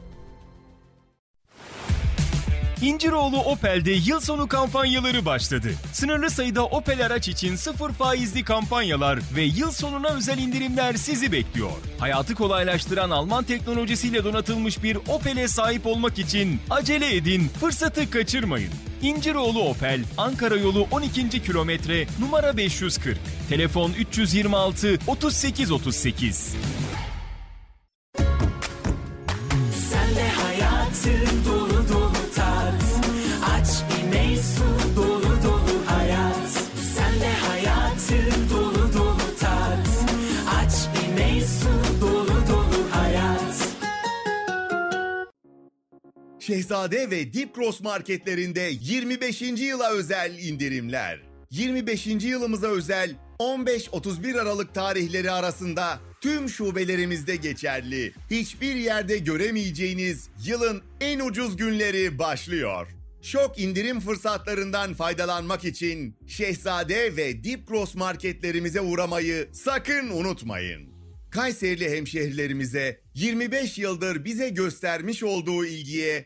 İnciroğlu Opel'de yıl sonu kampanyaları başladı. Sınırlı sayıda Opel araç için sıfır faizli kampanyalar ve yıl sonuna özel indirimler sizi bekliyor. Hayatı kolaylaştıran Alman teknolojisiyle donatılmış bir Opel'e sahip olmak için acele edin, fırsatı kaçırmayın. İnciroğlu Opel, Ankara yolu 12. kilometre, numara 540. Telefon 326 38 38. Şehzade ve Dipgros marketlerinde 25. yıla özel indirimler. 25. yılımıza özel 15-31 Aralık tarihleri arasında tüm şubelerimizde geçerli. Hiçbir yerde göremeyeceğiniz yılın en ucuz günleri başlıyor. Şok indirim fırsatlarından faydalanmak için Şehzade ve Dipgros marketlerimize uğramayı sakın unutmayın. Kayserili hemşehrilerimize 25 yıldır bize göstermiş olduğu ilgiye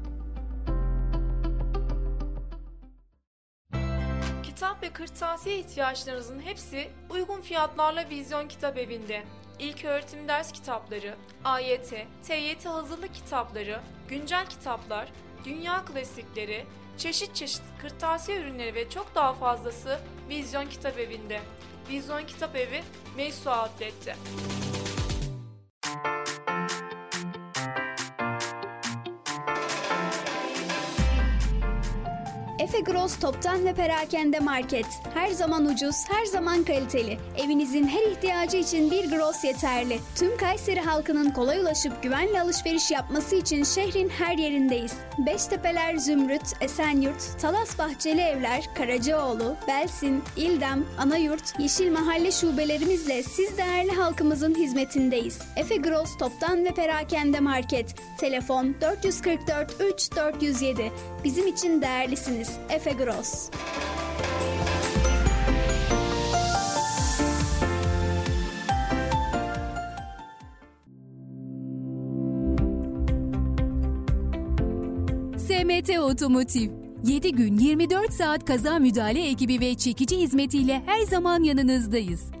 Ve kırtasiye ihtiyaçlarınızın hepsi uygun fiyatlarla Vizyon Kitap Evi'nde. İlk öğretim ders kitapları, AYT, TYT hazırlık kitapları, güncel kitaplar, dünya klasikleri, çeşit çeşit kırtasiye ürünleri ve çok daha fazlası Vizyon Kitap Evi'nde. Vizyon Kitap Evi, Meysu Outlet'te. Efe Gross Toptan ve Perakende Market. Her zaman ucuz, her zaman kaliteli. Evinizin her ihtiyacı için bir Gross yeterli. Tüm Kayseri halkının kolay ulaşıp güvenle alışveriş yapması için şehrin her yerindeyiz. Beştepeler Zümrüt, Esenyurt, Talas Bahçeli Evler, Karacaoğlu, Belsin, İldem, Anayurt, Yeşil Mahalle şubelerimizle siz değerli halkımızın hizmetindeyiz. Efe Gross Toptan ve Perakende Market. Telefon 444 3 407. Bizim için değerlisiniz. Efe Gross. SMT Otomotiv 7 gün 24 saat kaza müdahale ekibi ve çekici hizmetiyle her zaman yanınızdayız.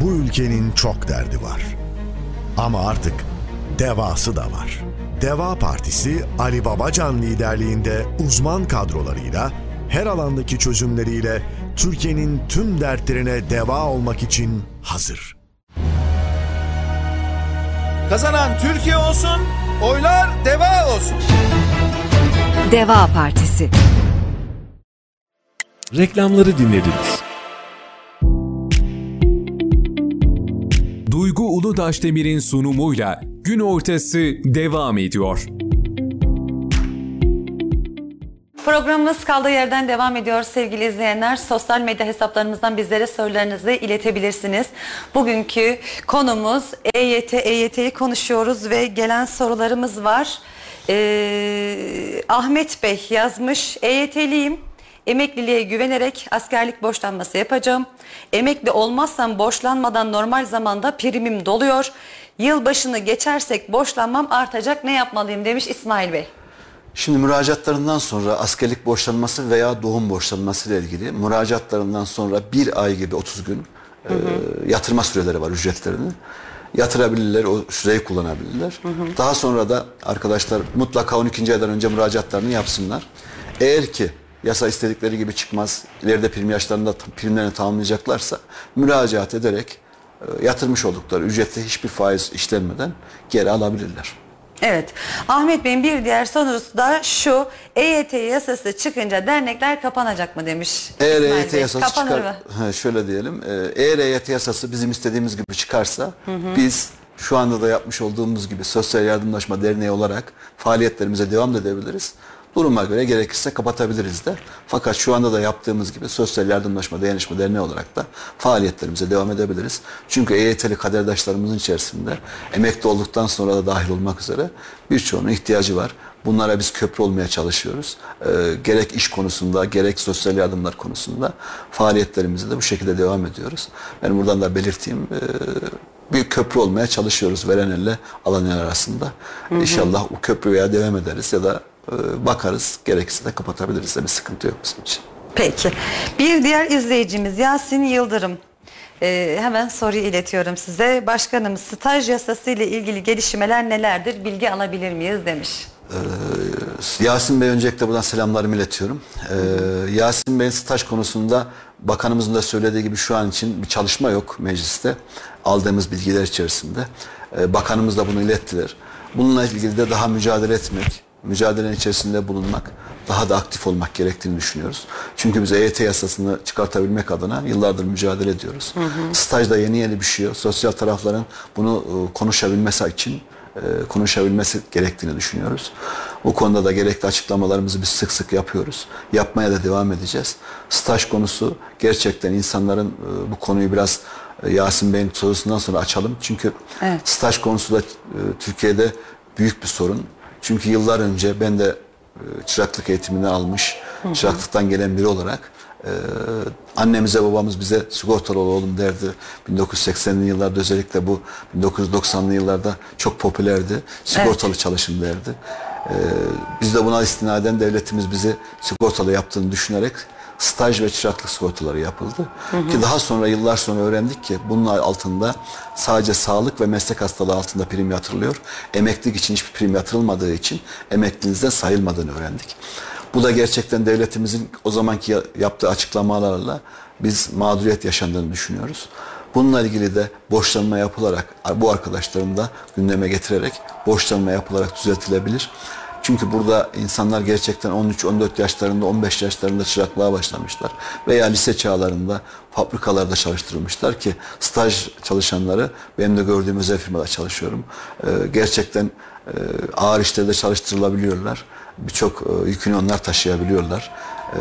Bu ülkenin çok derdi var. Ama artık devası da var. Deva Partisi Ali Babacan liderliğinde uzman kadrolarıyla her alandaki çözümleriyle Türkiye'nin tüm dertlerine deva olmak için hazır. Kazanan Türkiye olsun, oylar deva olsun. Deva Partisi Reklamları dinlediniz. Duygu Uludaşdemir'in sunumuyla gün ortası devam ediyor. Programımız kaldığı yerden devam ediyor sevgili izleyenler. Sosyal medya hesaplarımızdan bizlere sorularınızı iletebilirsiniz. Bugünkü konumuz EYT, EYT'yi konuşuyoruz ve gelen sorularımız var. Ee, Ahmet Bey yazmış, EYT'liyim. Emekliliğe güvenerek askerlik borçlanması yapacağım. Emekli olmazsam borçlanmadan normal zamanda primim doluyor. Yılbaşını geçersek borçlanmam artacak ne yapmalıyım demiş İsmail Bey. Şimdi müracaatlarından sonra askerlik borçlanması veya doğum borçlanması ile ilgili müracaatlarından sonra bir ay gibi 30 gün e, yatırma süreleri var ücretlerini. Yatırabilirler, o süreyi kullanabilirler. Daha sonra da arkadaşlar mutlaka 12. aydan önce müracaatlarını yapsınlar. Eğer ki yasa istedikleri gibi çıkmaz, ileride prim yaşlarında primlerini tamamlayacaklarsa müracaat ederek e, yatırmış oldukları ücrette hiçbir faiz işlenmeden geri alabilirler. Evet. Ahmet Bey'in bir diğer sorusu da şu. EYT yasası çıkınca dernekler kapanacak mı demiş. Eğer İsmail EYT Bey. yasası Kapanır çıkar, mı? Şöyle diyelim, e, eğer EYT yasası bizim istediğimiz gibi çıkarsa Hı hı. biz şu anda da yapmış olduğumuz gibi Sosyal Yardımlaşma Derneği olarak faaliyetlerimize devam edebiliriz. Duruma göre gerekirse kapatabiliriz de. Fakat şu anda da yaptığımız gibi Sosyal Yardımlaşma Dayanışma Derneği olarak da faaliyetlerimize devam edebiliriz. Çünkü EYT'li kaderdaşlarımızın içerisinde emekli olduktan sonra da dahil olmak üzere birçoğunun ihtiyacı var. Bunlara biz köprü olmaya çalışıyoruz. Ee, gerek iş konusunda, gerek sosyal yardımlar konusunda faaliyetlerimize de bu şekilde devam ediyoruz. Ben buradan da belirteyim. ee, bir köprü olmaya çalışıyoruz veren elle alan el arasında. Hı hı. İnşallah o köprüye devam ederiz ya da e, bakarız. Gerekirse de kapatabiliriz de bir sıkıntı yok bizim için. Peki. Bir diğer izleyicimiz Yasin Yıldırım. Ee, hemen soruyu iletiyorum size. Başkanım staj yasası ile ilgili gelişmeler nelerdir? Bilgi alabilir miyiz demiş. Ee, Yasin Bey öncelikle buradan selamlarımı iletiyorum. Ee, Yasin Bey'in staj konusunda bakanımızın da söylediği gibi şu an için bir çalışma yok mecliste. Aldığımız bilgiler içerisinde. Ee, bakanımız da bunu ilettiler. Bununla ilgili de daha mücadele etmek, mücadelenin içerisinde bulunmak, daha da aktif olmak gerektiğini düşünüyoruz. Çünkü biz EYT yasasını çıkartabilmek adına yıllardır mücadele ediyoruz. Hı hı. Stajda yeni yeni bir şey yok. Sosyal tarafların bunu e, konuşabilmesi için e, konuşabilmesi gerektiğini düşünüyoruz. Bu konuda da gerekli açıklamalarımızı biz sık sık yapıyoruz. Yapmaya da devam edeceğiz. Staj konusu gerçekten insanların e, bu konuyu biraz Yasin Bey'in sorusundan sonra açalım. Çünkü Evet. staj konusu da Türkiye'de büyük bir sorun. Çünkü yıllar önce ben de e, çıraklık eğitimini almış, çıraklıktan gelen biri olarak e, annemize babamız bize sigortalı olalım derdi. 1980'li yıllarda özellikle bu 1990'lı yıllarda çok popülerdi. Sigortalı çalışın derdi. E, biz de buna istinaden devletimiz bizi sigortalı yaptığını düşünerek staj ve çıraklık sigortaları yapıldı. Hı hı. Ki daha sonra yıllar sonra öğrendik ki bunun altında sadece sağlık ve meslek hastalığı altında prim yatırılıyor. Emeklilik için hiçbir prim yatırılmadığı için emekliliğinizde sayılmadığını öğrendik. Bu da gerçekten devletimizin o zamanki ya- yaptığı açıklamalarla biz mağduriyet yaşandığını düşünüyoruz. Bununla ilgili de borçlanma yapılarak bu arkadaşlarım da gündeme getirerek borçlanma yapılarak düzeltilebilir. Çünkü burada insanlar gerçekten 13-14 yaşlarında, 15 yaşlarında çıraklığa başlamışlar. Veya lise çağlarında fabrikalarda çalıştırılmışlar ki staj çalışanları benim de gördüğüm özel firmada çalışıyorum. Ee, gerçekten e, ağır işlerde çalıştırılabiliyorlar. Birçok e, yükünü onlar taşıyabiliyorlar. E,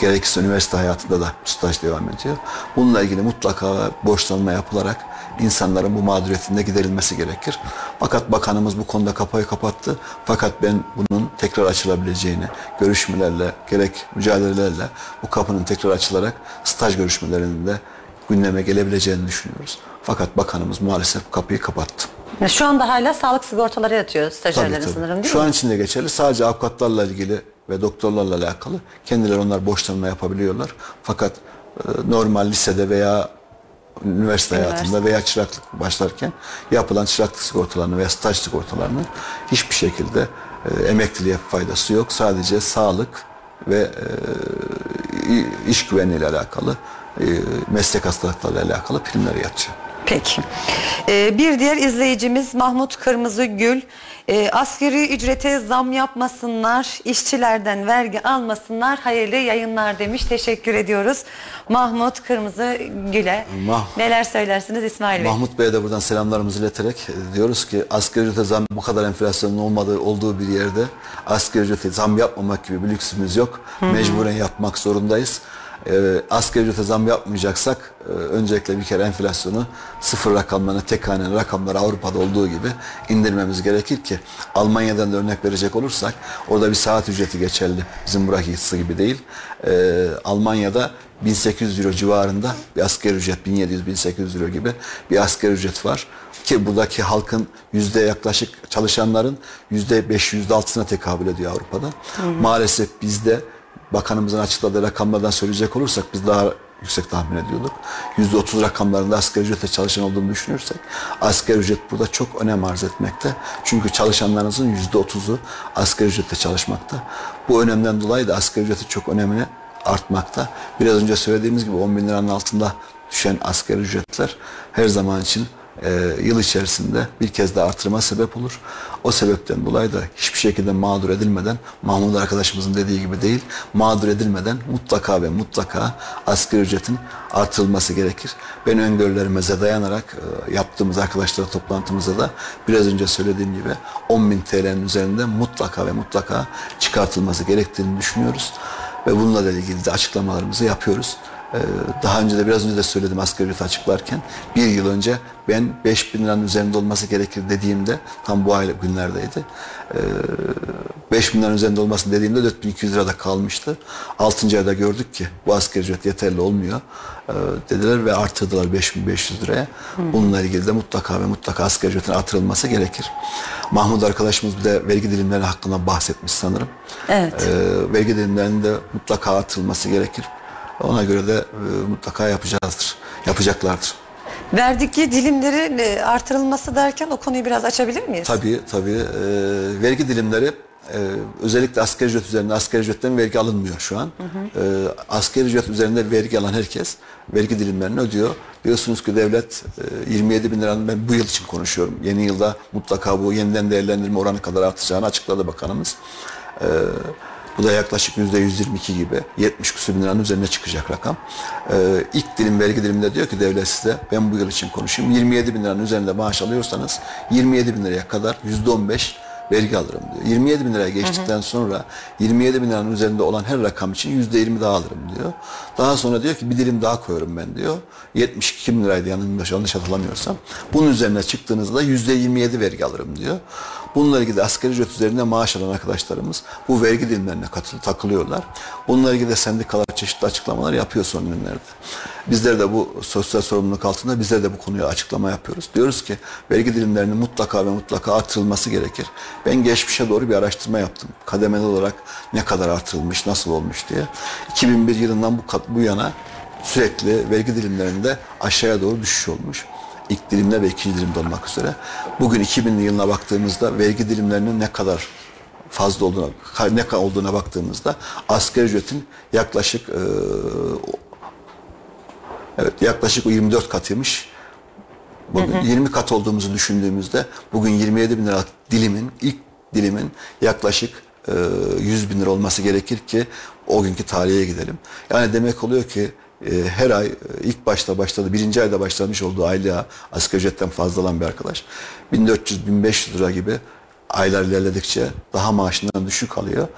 gerekirse üniversite hayatında da staj devam ediyor. Bununla ilgili mutlaka borçlanma yapılarak insanların bu mağduriyetinde giderilmesi gerekir. Fakat bakanımız bu konuda kapıyı kapattı. Fakat ben bunun tekrar açılabileceğini, görüşmelerle, gerek mücadelelerle bu kapının tekrar açılarak staj görüşmelerinde gündeme gelebileceğini düşünüyoruz. Fakat bakanımız maalesef kapıyı kapattı. Şu anda hala sağlık sigortaları yatıyor stajyerlerin Tabii, tabii. sanırım değil Şu mi? an için de geçerli. Sadece avukatlarla ilgili ve doktorlarla alakalı kendileri onlar borçlanma yapabiliyorlar. Fakat e, normal lisede veya üniversite hayatında veya çıraklık başlarken yapılan çıraklık sigortalarını veya staj sigortalarını hiçbir şekilde e, emekliliğe faydası yok. Sadece sağlık ve e, iş güvenliği ile alakalı e, meslek hastalıklarıyla alakalı primleri yatıyor. Peki. Ee, bir diğer izleyicimiz Mahmut Kırmızıgül. Ee, asgari ücrete zam yapmasınlar, işçilerden vergi almasınlar, hayırlı yayınlar demiş. Teşekkür ediyoruz. Mahmut Kırmızıgül'e. Mah- Neler söylersiniz İsmail Bey? Mahmut Bey'e de buradan selamlarımızı ileterek e, diyoruz ki asgari ücrete zam bu kadar enflasyonun olmadığı olduğu bir yerde asgari ücrete zam yapmamak gibi bir lüksümüz yok. Mecburen yapmak zorundayız. Ee, asgari ücrete zam yapmayacaksak e, öncelikle bir kere enflasyonu sıfır rakamlarına, tek haneli rakamlara Avrupa'da olduğu gibi indirmemiz gerekir ki Almanya'dan da örnek verecek olursak orada bir saat ücreti geçerli. Bizim buradaki gibi değil. Ee, Almanya'da 1800 euro civarında bir asgari ücret 1700-1800 euro gibi bir asgari ücret var ki buradaki halkın yüzde yaklaşık çalışanların yüzde beş yüzde altısına tekabül ediyor Avrupa'da. Hı hı. Maalesef bizde bakanımızın açıkladığı rakamlardan söyleyecek olursak biz daha yüksek tahmin ediyorduk. Yüzde otuz rakamlarında asgari ücretle çalışan olduğunu düşünürsek asgari ücret burada çok önem arz etmekte. Çünkü çalışanlarınızın yüzde otuzu asgari ücretle çalışmakta. Bu önemden dolayı da asgari ücreti çok önemli artmakta. Biraz önce söylediğimiz gibi 10 bin liranın altında düşen asgari ücretler her zaman için e, yıl içerisinde bir kez daha artırıma sebep olur. O sebepten dolayı da hiçbir şekilde mağdur edilmeden, Mahmut arkadaşımızın dediği gibi değil, mağdur edilmeden mutlaka ve mutlaka asgari ücretin artırılması gerekir. Ben öngörülerimize dayanarak e, yaptığımız arkadaşlar toplantımızda da biraz önce söylediğim gibi 10 bin TL'nin üzerinde mutlaka ve mutlaka çıkartılması gerektiğini düşünüyoruz. Ve bununla ilgili de açıklamalarımızı yapıyoruz. Ee, Daha önce de biraz önce de söyledim asgari ücreti açıklarken bir yıl önce ben 5 bin liranın üzerinde olması gerekir dediğimde tam bu ay günlerdeydi. Ee, 5 bin liranın üzerinde olmasını dediğimde 4200 lirada kalmıştı. 6. ayda gördük ki bu asgari ücret yeterli olmuyor ee, dediler ve artırdılar 5500 liraya. Bununla ilgili de mutlaka ve mutlaka asgari ücretin artırılması gerekir. Mahmut arkadaşımız bir de vergi dilimleri hakkında bahsetmiş sanırım. Evet. Ee, vergi dilimlerinin de mutlaka artırılması gerekir. Ona göre de e, mutlaka yapacağızdır. Yapacaklardır. Vergi dilimleri e, artırılması derken o konuyu biraz açabilir miyiz? Tabii tabii. e, vergi dilimleri e, özellikle asgari ücret üzerinde asgari ücretten vergi alınmıyor şu an. Hı hı. E, asgari ücret üzerinde vergi alan herkes vergi dilimlerini ödüyor. Biliyorsunuz ki devlet e, 27 bin liranın ben bu yıl için konuşuyorum. Yeni yılda mutlaka bu yeniden değerlendirme oranı kadar artacağını açıkladı bakanımız. E, bu da yaklaşık yüzde 122 gibi 70 küsur bin liranın üzerine çıkacak rakam. Ee, ilk dilim vergi diliminde diyor ki devlet size ben bu yıl için konuşayım 27 bin liranın üzerinde maaş alıyorsanız 27 bin liraya kadar yüzde 15 vergi alırım diyor. 27 bin liraya geçtikten sonra 27 bin liranın üzerinde olan her rakam için yüzde 20 daha alırım diyor. Daha sonra diyor ki bir dilim daha koyuyorum ben diyor. 72 bin liraydı yanlış, yanlış hatırlamıyorsam. Bunun üzerine çıktığınızda yüzde 27 vergi alırım diyor. Bununla ilgili asgari ücret üzerinde maaş alan arkadaşlarımız bu vergi dilimlerine katıl, takılıyorlar. Bununla ilgili de sendikalar çeşitli açıklamalar yapıyor son günlerde. Bizler de bu sosyal sorumluluk altında bizler de bu konuya açıklama yapıyoruz. Diyoruz ki vergi dilimlerinin mutlaka ve mutlaka artırılması gerekir. Ben geçmişe doğru bir araştırma yaptım. Kademeli olarak ne kadar artırılmış, nasıl olmuş diye. 2001 yılından bu, bu yana sürekli vergi dilimlerinde aşağıya doğru düşüş olmuş. İlk dilimde ve ikinci dilimde olmak üzere. Bugün 2000'li yılına baktığımızda vergi dilimlerinin ne kadar fazla olduğuna, ne kadar olduğuna baktığımızda asgari ücretin yaklaşık e, evet yaklaşık 24 katıymış. Bugün hı hı. 20 kat olduğumuzu düşündüğümüzde bugün 27 bin lira dilimin ilk dilimin yaklaşık e, 100 bin lira olması gerekir ki o günkü tarihe gidelim. Yani demek oluyor ki her ay e, ilk başta başladı, birinci ayda başlamış olduğu aylığa asgari ücretten fazla olan bir arkadaş 1400-1500 lira gibi aylar ilerledikçe daha maaşından düşük alıyor.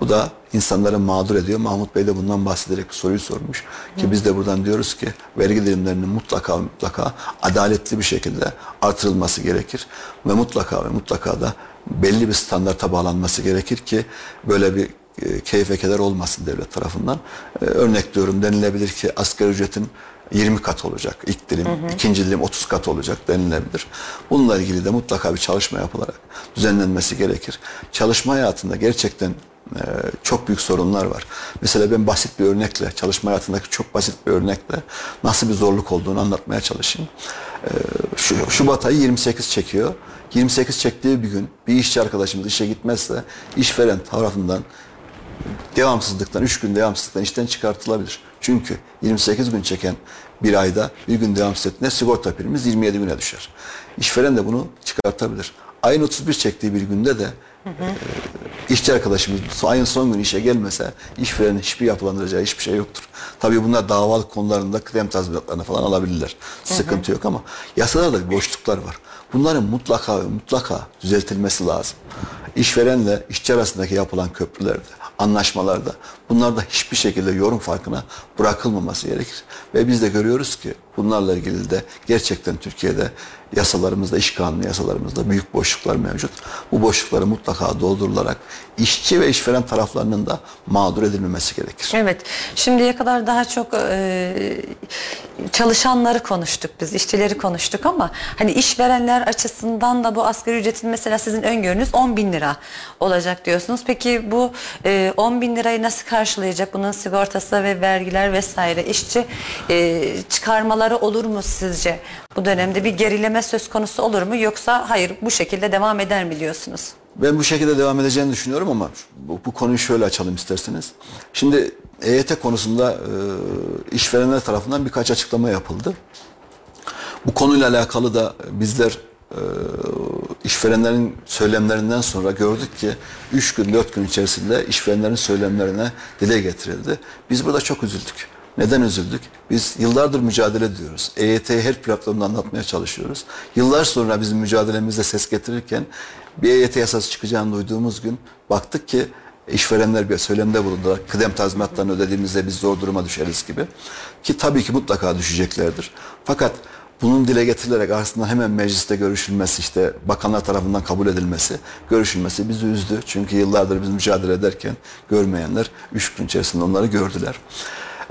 Bu da insanları mağdur ediyor. Mahmut Bey de bundan bahsederek bir soruyu sormuş. Ki biz de buradan diyoruz ki vergi dilimlerinin mutlaka mutlaka adaletli bir şekilde artırılması gerekir. Ve mutlaka ve mutlaka da belli bir standarta bağlanması gerekir ki böyle bir keyfe keder olmasın devlet tarafından. E, örnek diyorum denilebilir ki asgari ücretin 20 kat olacak ilk dilim, hı hı. ikinci dilim 30 kat olacak denilebilir. Bununla ilgili de mutlaka bir çalışma yapılarak düzenlenmesi gerekir. Çalışma hayatında gerçekten e, çok büyük sorunlar var. Mesela ben basit bir örnekle, çalışma hayatındaki çok basit bir örnekle nasıl bir zorluk olduğunu anlatmaya çalışayım. E, şu, Şubat ayı 28 çekiyor. 28 çektiği bir gün bir işçi arkadaşımız işe gitmezse işveren tarafından devamsızlıktan, 3 gün devamsızlıktan işten çıkartılabilir. Çünkü 28 gün çeken bir ayda bir gün devamsız ettiğinde sigorta primimiz 27 güne düşer. İşveren de bunu çıkartabilir. Ayın 31 çektiği bir günde de hı hı. E, işçi arkadaşımız ayın son günü işe gelmese işverenin hiçbir yapılandıracağı hiçbir şey yoktur. Tabii bunlar davalık konularında kıdem tazminatlarını falan alabilirler. Sıkıntı hı hı. yok ama yasada da boşluklar var. Bunların mutlaka mutlaka düzeltilmesi lazım. İşverenle işçi arasındaki yapılan köprülerde anlaşmalarda bunlarda hiçbir şekilde yorum farkına bırakılmaması gerekir. Ve biz de görüyoruz ki bunlarla ilgili de gerçekten Türkiye'de yasalarımızda, iş kanunu yasalarımızda büyük boşluklar mevcut. Bu boşlukları mutlaka doldurularak işçi ve işveren taraflarının da mağdur edilmemesi gerekir. Evet. Şimdiye kadar daha çok e, çalışanları konuştuk biz, işçileri konuştuk ama hani işverenler açısından da bu asgari ücretin mesela sizin öngörünüz 10 bin lira olacak diyorsunuz. Peki bu e, 10 bin lirayı nasıl karşılayacak? Bunun sigortası ve vergiler vesaire işçi e, çıkarmaları olur mu sizce? Bu dönemde bir gerileme söz konusu olur mu yoksa hayır bu şekilde devam eder mi diyorsunuz? Ben bu şekilde devam edeceğini düşünüyorum ama bu, bu konuyu şöyle açalım isterseniz. Şimdi EYT konusunda e, işverenler tarafından birkaç açıklama yapıldı. Bu konuyla alakalı da bizler e, işverenlerin söylemlerinden sonra gördük ki 3 gün 4 gün içerisinde işverenlerin söylemlerine dile getirildi. Biz burada çok üzüldük. Neden üzüldük? Biz yıllardır mücadele ediyoruz. EYT'yi her platformda anlatmaya çalışıyoruz. Yıllar sonra bizim mücadelemizde ses getirirken bir EYT yasası çıkacağını duyduğumuz gün baktık ki işverenler bir söylemde bulundular. Kıdem tazminatlarını ödediğimizde biz zor duruma düşeriz gibi. Ki tabii ki mutlaka düşeceklerdir. Fakat bunun dile getirilerek aslında hemen mecliste görüşülmesi işte bakanlar tarafından kabul edilmesi, görüşülmesi bizi üzdü. Çünkü yıllardır biz mücadele ederken görmeyenler üç gün içerisinde onları gördüler.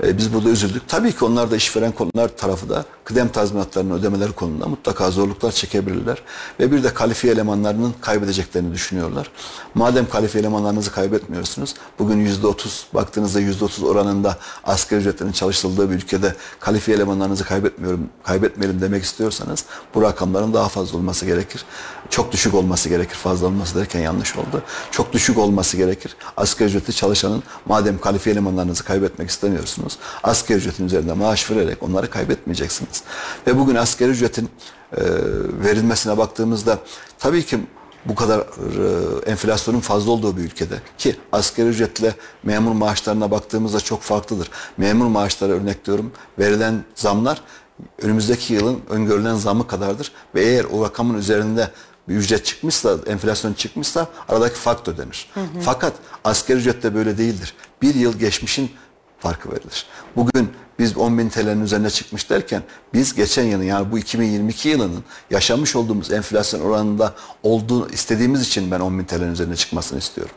E, biz burada üzüldük. Tabii ki onlar da işveren konular tarafı da kıdem tazminatlarının ödemeleri konusunda mutlaka zorluklar çekebilirler. Ve bir de kalifiye elemanlarının kaybedeceklerini düşünüyorlar. Madem kalifiye elemanlarınızı kaybetmiyorsunuz, bugün yüzde otuz baktığınızda yüzde otuz oranında asgari ücretlerin çalıştırıldığı bir ülkede kalifiye elemanlarınızı kaybetmiyorum, kaybetmeyelim demek istiyorsanız bu rakamların daha fazla olması gerekir. Çok düşük olması gerekir. Fazla olması derken yanlış oldu. Çok düşük olması gerekir. Asgari ücretli çalışanın madem kalifiye elemanlarınızı kaybetmek istemiyorsunuz, asgari ücretin üzerinde maaş vererek onları kaybetmeyeceksiniz. Ve bugün asgari ücretin e, verilmesine baktığımızda tabii ki bu kadar e, enflasyonun fazla olduğu bir ülkede ki asgari ücretle memur maaşlarına baktığımızda çok farklıdır. Memur maaşları örnek diyorum verilen zamlar önümüzdeki yılın öngörülen zamı kadardır ve eğer o rakamın üzerinde bir ücret çıkmışsa, enflasyon çıkmışsa aradaki fark ödenir. Hı hı. Fakat asgari ücrette böyle değildir. Bir yıl geçmişin farkı verilir. Bugün biz 10 bin TL'nin üzerine çıkmış derken biz geçen yılın yani bu 2022 yılının yaşamış olduğumuz enflasyon oranında olduğu istediğimiz için ben 10 bin TL'nin üzerine çıkmasını istiyorum.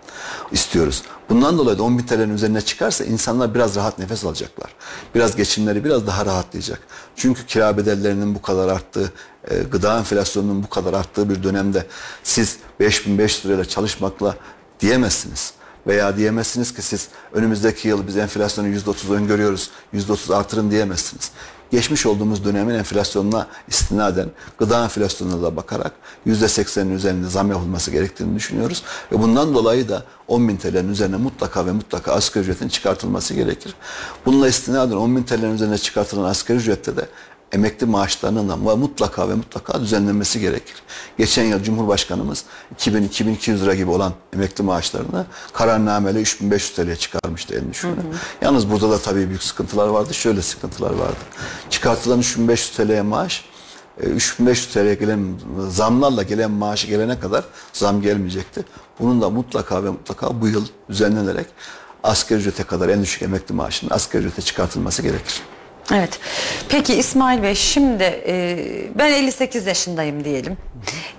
İstiyoruz. Bundan dolayı da 10 bin TL'nin üzerine çıkarsa insanlar biraz rahat nefes alacaklar. Biraz geçimleri biraz daha rahatlayacak. Çünkü kira bedellerinin bu kadar arttığı, e, gıda enflasyonunun bu kadar arttığı bir dönemde siz 5500 lirayla çalışmakla diyemezsiniz. Veya diyemezsiniz ki siz önümüzdeki yıl biz enflasyonu %30 öngörüyoruz, %30 artırın diyemezsiniz. Geçmiş olduğumuz dönemin enflasyonuna istinaden gıda enflasyonuna da bakarak %80'in üzerinde zam yapılması gerektiğini düşünüyoruz. Ve bundan dolayı da 10 bin TL'nin üzerine mutlaka ve mutlaka asgari ücretin çıkartılması gerekir. Bununla istinaden 10 bin TL'nin üzerine çıkartılan asgari ücrette de emekli maaşlarının da mutlaka ve mutlaka düzenlenmesi gerekir. Geçen yıl Cumhurbaşkanımız 2000-2200 lira gibi olan emekli maaşlarını kararnameyle 3500 TL'ye çıkarmıştı en düşüğünü. Yalnız burada da tabii büyük sıkıntılar vardı. Şöyle sıkıntılar vardı. Çıkartılan 3500 TL'ye maaş e, 3500 TL'ye gelen zamlarla gelen maaşı gelene kadar zam gelmeyecekti. Bunun da mutlaka ve mutlaka bu yıl düzenlenerek asgari ücrete kadar en düşük emekli maaşının asgari ücrete çıkartılması gerekir. Evet. Peki İsmail Bey şimdi e, ben 58 yaşındayım diyelim.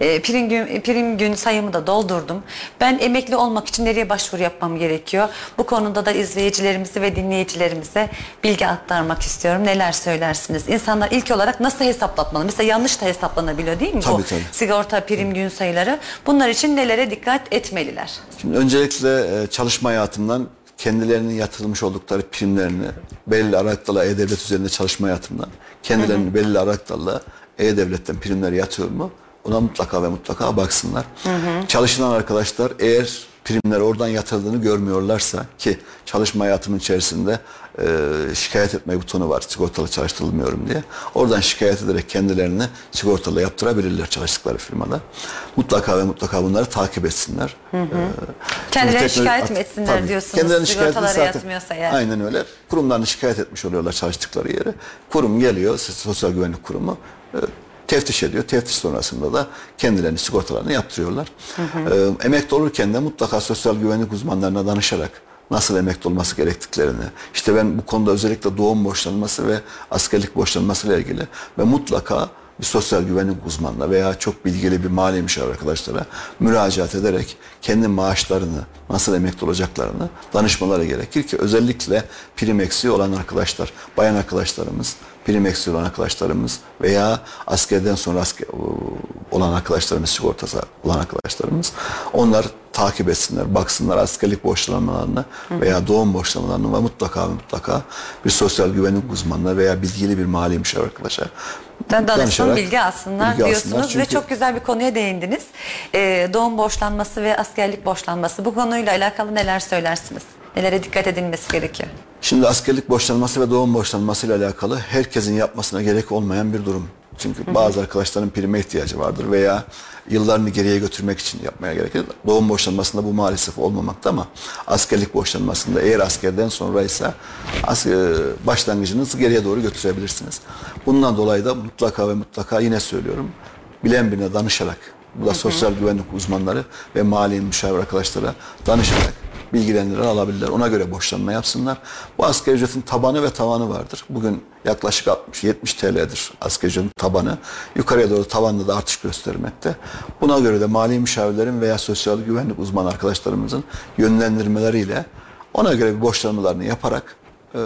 E, prim, gün, prim gün sayımı da doldurdum. Ben emekli olmak için nereye başvuru yapmam gerekiyor? Bu konuda da izleyicilerimizi ve dinleyicilerimize bilgi aktarmak istiyorum. Neler söylersiniz? İnsanlar ilk olarak nasıl hesaplatmalı? Mesela yanlış da hesaplanabiliyor değil mi bu Tabii, tabii. sigorta prim gün sayıları? Bunlar için nelere dikkat etmeliler? Şimdi öncelikle e, çalışma hayatından kendilerinin yatırılmış oldukları primlerini belli aralıklarla E-Devlet üzerinde çalışma hayatından kendilerini belli aralıklarla E-Devlet'ten primleri yatıyor mu? Ona mutlaka ve mutlaka baksınlar. Çalışılan arkadaşlar eğer primler oradan yatırıldığını görmüyorlarsa ki çalışma hayatımın içerisinde e, şikayet etme butonu var sigortalı çalıştırılmıyorum diye. Oradan şikayet ederek kendilerini sigortalı yaptırabilirler çalıştıkları firmada. Mutlaka ve mutlaka bunları takip etsinler. Hı hı. Ee, Kendilerini şikayet mi etsinler Tabii. diyorsunuz, Kendilerini sigortalara zaten- yatmıyorsa eğer? Aynen öyle. Kurumlarını şikayet etmiş oluyorlar çalıştıkları yere. Kurum geliyor, Sosyal Güvenlik Kurumu e, teftiş ediyor. Teftiş sonrasında da kendilerini sigortalarını yaptırıyorlar. E, emekli olurken de mutlaka sosyal güvenlik uzmanlarına danışarak nasıl emekli olması gerektiklerini, işte ben bu konuda özellikle doğum borçlanması ve askerlik borçlanması ile ilgili ve mutlaka bir sosyal güvenlik uzmanına veya çok bilgili bir mali müşavir arkadaşlara müracaat ederek kendi maaşlarını nasıl emekli olacaklarını danışmaları gerekir ki özellikle prim eksiği olan arkadaşlar, bayan arkadaşlarımız, prim eksiği olan arkadaşlarımız veya askerden sonra asker, olan arkadaşlarımız, sigortası olan arkadaşlarımız onlar takip etsinler, baksınlar askerlik borçlanmalarını veya doğum borçlanmalarını ve mutlaka mutlaka bir sosyal güvenlik uzmanına veya bilgili bir mali müşavir arkadaşa Dan- Danışsın danışarak bilgi alsınlar bilgi diyorsunuz alsınlar. ve Çünkü- çok güzel bir konuya değindiniz. Ee, doğum borçlanması ve askerlik borçlanması bu konuyla alakalı neler söylersiniz? Nelere dikkat edilmesi gerekiyor? Şimdi askerlik borçlanması ve doğum borçlanması ile alakalı herkesin yapmasına gerek olmayan bir durum. Çünkü bazı arkadaşların prime ihtiyacı vardır veya yıllarını geriye götürmek için yapmaya gerekir. Doğum borçlanmasında bu maalesef olmamakta ama askerlik borçlanmasında eğer askerden sonraysa as- e, başlangıcınızı geriye doğru götürebilirsiniz. Bundan dolayı da mutlaka ve mutlaka yine söylüyorum bilen birine danışarak bu da sosyal güvenlik uzmanları ve mali müşavir arkadaşlara danışarak bilgilendirme alabilirler. Ona göre borçlanma yapsınlar. Bu asgari ücretin tabanı ve tavanı vardır. Bugün yaklaşık 60-70 TL'dir asgari ücretin tabanı. Yukarıya doğru tavanda da artış göstermekte. Buna göre de mali müşavirlerin veya sosyal güvenlik uzman arkadaşlarımızın yönlendirmeleriyle ona göre bir borçlanmalarını yaparak e,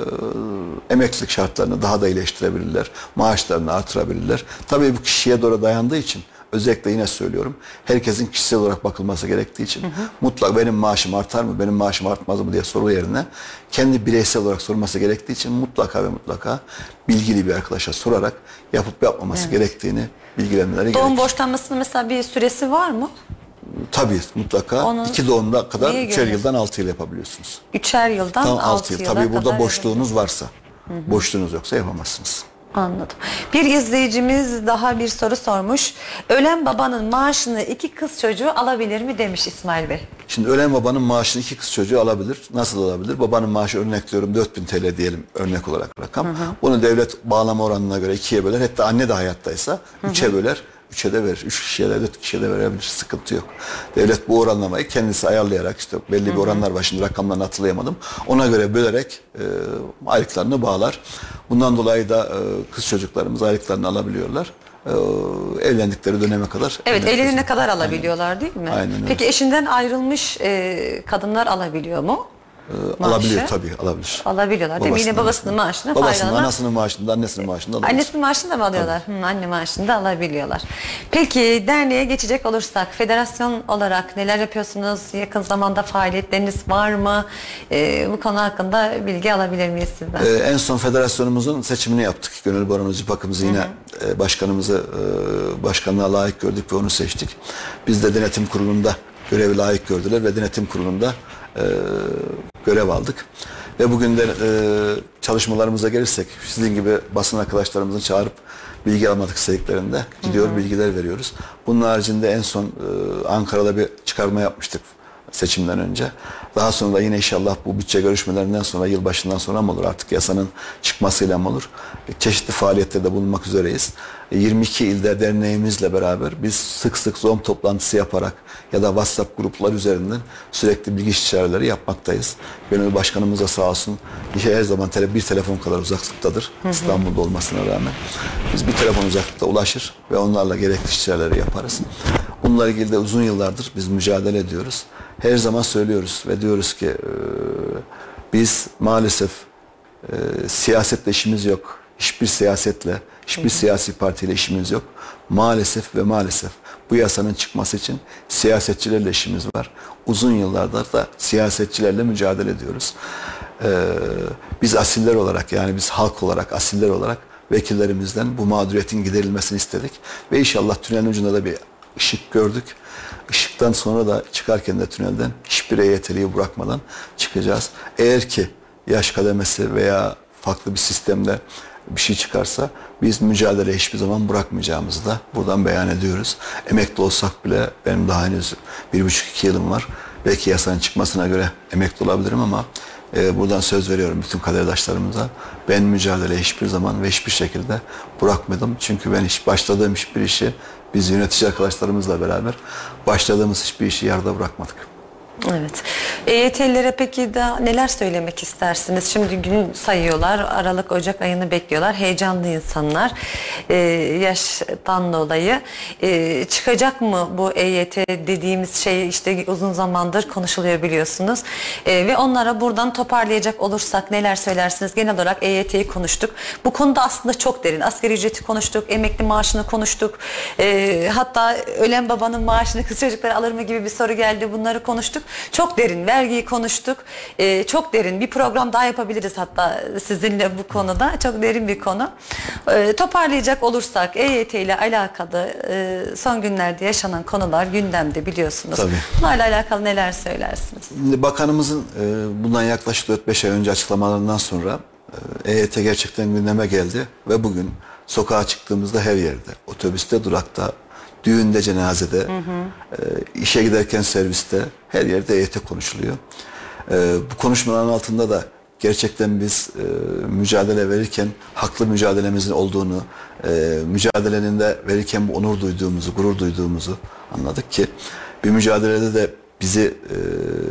emeklilik şartlarını daha da iyileştirebilirler. Maaşlarını artırabilirler. Tabii bu kişiye doğru dayandığı için özellikle yine söylüyorum. Herkesin kişisel olarak bakılması gerektiği için mutlak benim maaşım artar mı, benim maaşım artmaz mı diye soru yerine kendi bireysel olarak sorması gerektiği için mutlaka ve mutlaka bilgili bir arkadaşa sorarak yapıp yapmaması Evet. gerektiğini bilgilenmeleri Doğum gerekir. borçlanmasının mesela bir süresi var mı? Tabii mutlaka Onu iki doğumda kadar üçer yıldan altı yıl yapabiliyorsunuz. Üçer yıldan Tam altı yıl. Tabii burada boşluğunuz varsa. Hı hı. Boşluğunuz yoksa yapamazsınız. Anladım. Bir izleyicimiz daha bir soru sormuş. Ölen babanın maaşını iki kız çocuğu alabilir mi demiş İsmail Bey. Şimdi ölen babanın maaşını iki kız çocuğu alabilir. Nasıl alabilir? Babanın maaşı örnek diyorum 4000 TL diyelim örnek olarak rakam. Hı hı. Bunu devlet bağlama oranına göre ikiye böler. Hatta anne de hayattaysa Hı hı. üçe böler. Üçe de verir. Üç kişiye de dört kişiye de verebilir. Sıkıntı yok. Devlet bu oranlamayı kendisi ayarlayarak işte belli bir oranlar var. Şimdi rakamlarını hatırlayamadım. Ona göre bölerek e, aylıklarını bağlar. Bundan dolayı da e, kız çocuklarımız aylıklarını alabiliyorlar. E, evlendikleri döneme kadar. Evet evlenene kadar alabiliyorlar değil mi? Aynen. Peki eşinden ayrılmış e, kadınlar alabiliyor mu? E, maaşı? alabiliyor tabii alabilir. Alabiliyorlar değil mi? Yine babasının maaşını Babasının, anasının maaşını, annesinin maaşını alabilir. Annesinin maaşını da mı alıyorlar? Hı, anne maaşını da alabiliyorlar. Peki derneğe geçecek olursak federasyon olarak neler yapıyorsunuz? Yakın zamanda faaliyetleriniz var mı? Ee, bu konu hakkında bilgi alabilir miyiz sizden? Ee, en son federasyonumuzun seçimini yaptık. Gönül Baronucu bakımızı yine e, başkanımızı e, başkanlığa layık gördük ve onu seçtik. Biz de denetim kurulunda görevi layık gördüler ve denetim kurulunda e, görev aldık. Ve bugün de e, çalışmalarımıza gelirsek sizin gibi basın arkadaşlarımızı çağırıp bilgi almak istediklerinde gidiyor bilgiler veriyoruz. Bunun haricinde en son e, Ankara'da bir çıkarma yapmıştık seçimden önce. Daha sonra da yine inşallah bu bütçe görüşmelerinden sonra yılbaşından sonra mı olur artık yasanın çıkmasıyla mı olur? Çeşitli faaliyetlerde bulunmak üzereyiz. 22 ilde derneğimizle beraber biz sık sık Zoom toplantısı yaparak ya da WhatsApp gruplar üzerinden sürekli bilgi istişareleri yapmaktayız. Gönül Başkanımız da sağ olsun her zaman tele, bir telefon kadar uzaklıktadır İstanbul'da olmasına rağmen. Biz bir telefon uzaklıkta ulaşır ve onlarla gerekli istişareleri yaparız. Bununla ilgili de uzun yıllardır biz mücadele ediyoruz. Her zaman söylüyoruz ve diyoruz ki e, biz maalesef e, siyasetle işimiz yok. Hiçbir siyasetle, hiçbir siyasi partiyle işimiz yok. Maalesef ve maalesef bu yasanın çıkması için siyasetçilerle işimiz var. Uzun yıllardır da siyasetçilerle mücadele ediyoruz. E, biz asiller olarak yani biz halk olarak, asiller olarak vekillerimizden bu mağduriyetin giderilmesini istedik. Ve inşallah tünelin ucunda da bir ışık gördük. Işıktan sonra da çıkarken de tünelden hiçbir EYT'liyi bırakmadan çıkacağız. Eğer ki yaş kademesi veya farklı bir sistemde bir şey çıkarsa biz mücadele hiçbir zaman bırakmayacağımızı da buradan beyan ediyoruz. Emekli olsak bile benim daha henüz bir buçuk iki yılım var. Belki yasanın çıkmasına göre emekli olabilirim ama e, buradan söz veriyorum bütün kaderdaşlarımıza. Ben mücadele hiçbir zaman ve hiçbir şekilde bırakmadım. Çünkü ben hiç başladığım hiçbir işi biz yönetici arkadaşlarımızla beraber başladığımız hiçbir işi yarıda bırakmadık. Evet. EYT'lilere peki de neler söylemek istersiniz? Şimdi gün sayıyorlar. Aralık, Ocak ayını bekliyorlar. Heyecanlı insanlar. Ee, yaştan dolayı. Ee, çıkacak mı bu EYT dediğimiz şey işte uzun zamandır konuşuluyor biliyorsunuz. Ee, ve onlara buradan toparlayacak olursak neler söylersiniz? Genel olarak EYT'yi konuştuk. Bu konuda aslında çok derin. Asgari ücreti konuştuk. Emekli maaşını konuştuk. Ee, hatta ölen babanın maaşını kız çocukları alır mı gibi bir soru geldi. Bunları konuştuk. Çok derin. Vergiyi konuştuk. Ee, çok derin. Bir program daha yapabiliriz hatta sizinle bu konuda. Çok derin bir konu. Ee, toparlayacak olursak EYT ile alakalı e, son günlerde yaşanan konular gündemde biliyorsunuz. Tabii. Bunlarla alakalı neler söylersiniz? Bakanımızın e, bundan yaklaşık 4-5 ay önce açıklamalarından sonra e, EYT gerçekten gündeme geldi ve bugün sokağa çıktığımızda her yerde, otobüste, durakta, düğünde, cenazede, e, işe giderken serviste her yerde EYT konuşuluyor. E, bu konuşmaların altında da gerçekten biz e, mücadele verirken haklı mücadelemizin olduğunu, e, mücadelenin de verirken bu onur duyduğumuzu, gurur duyduğumuzu anladık ki bir mücadelede de bizi e,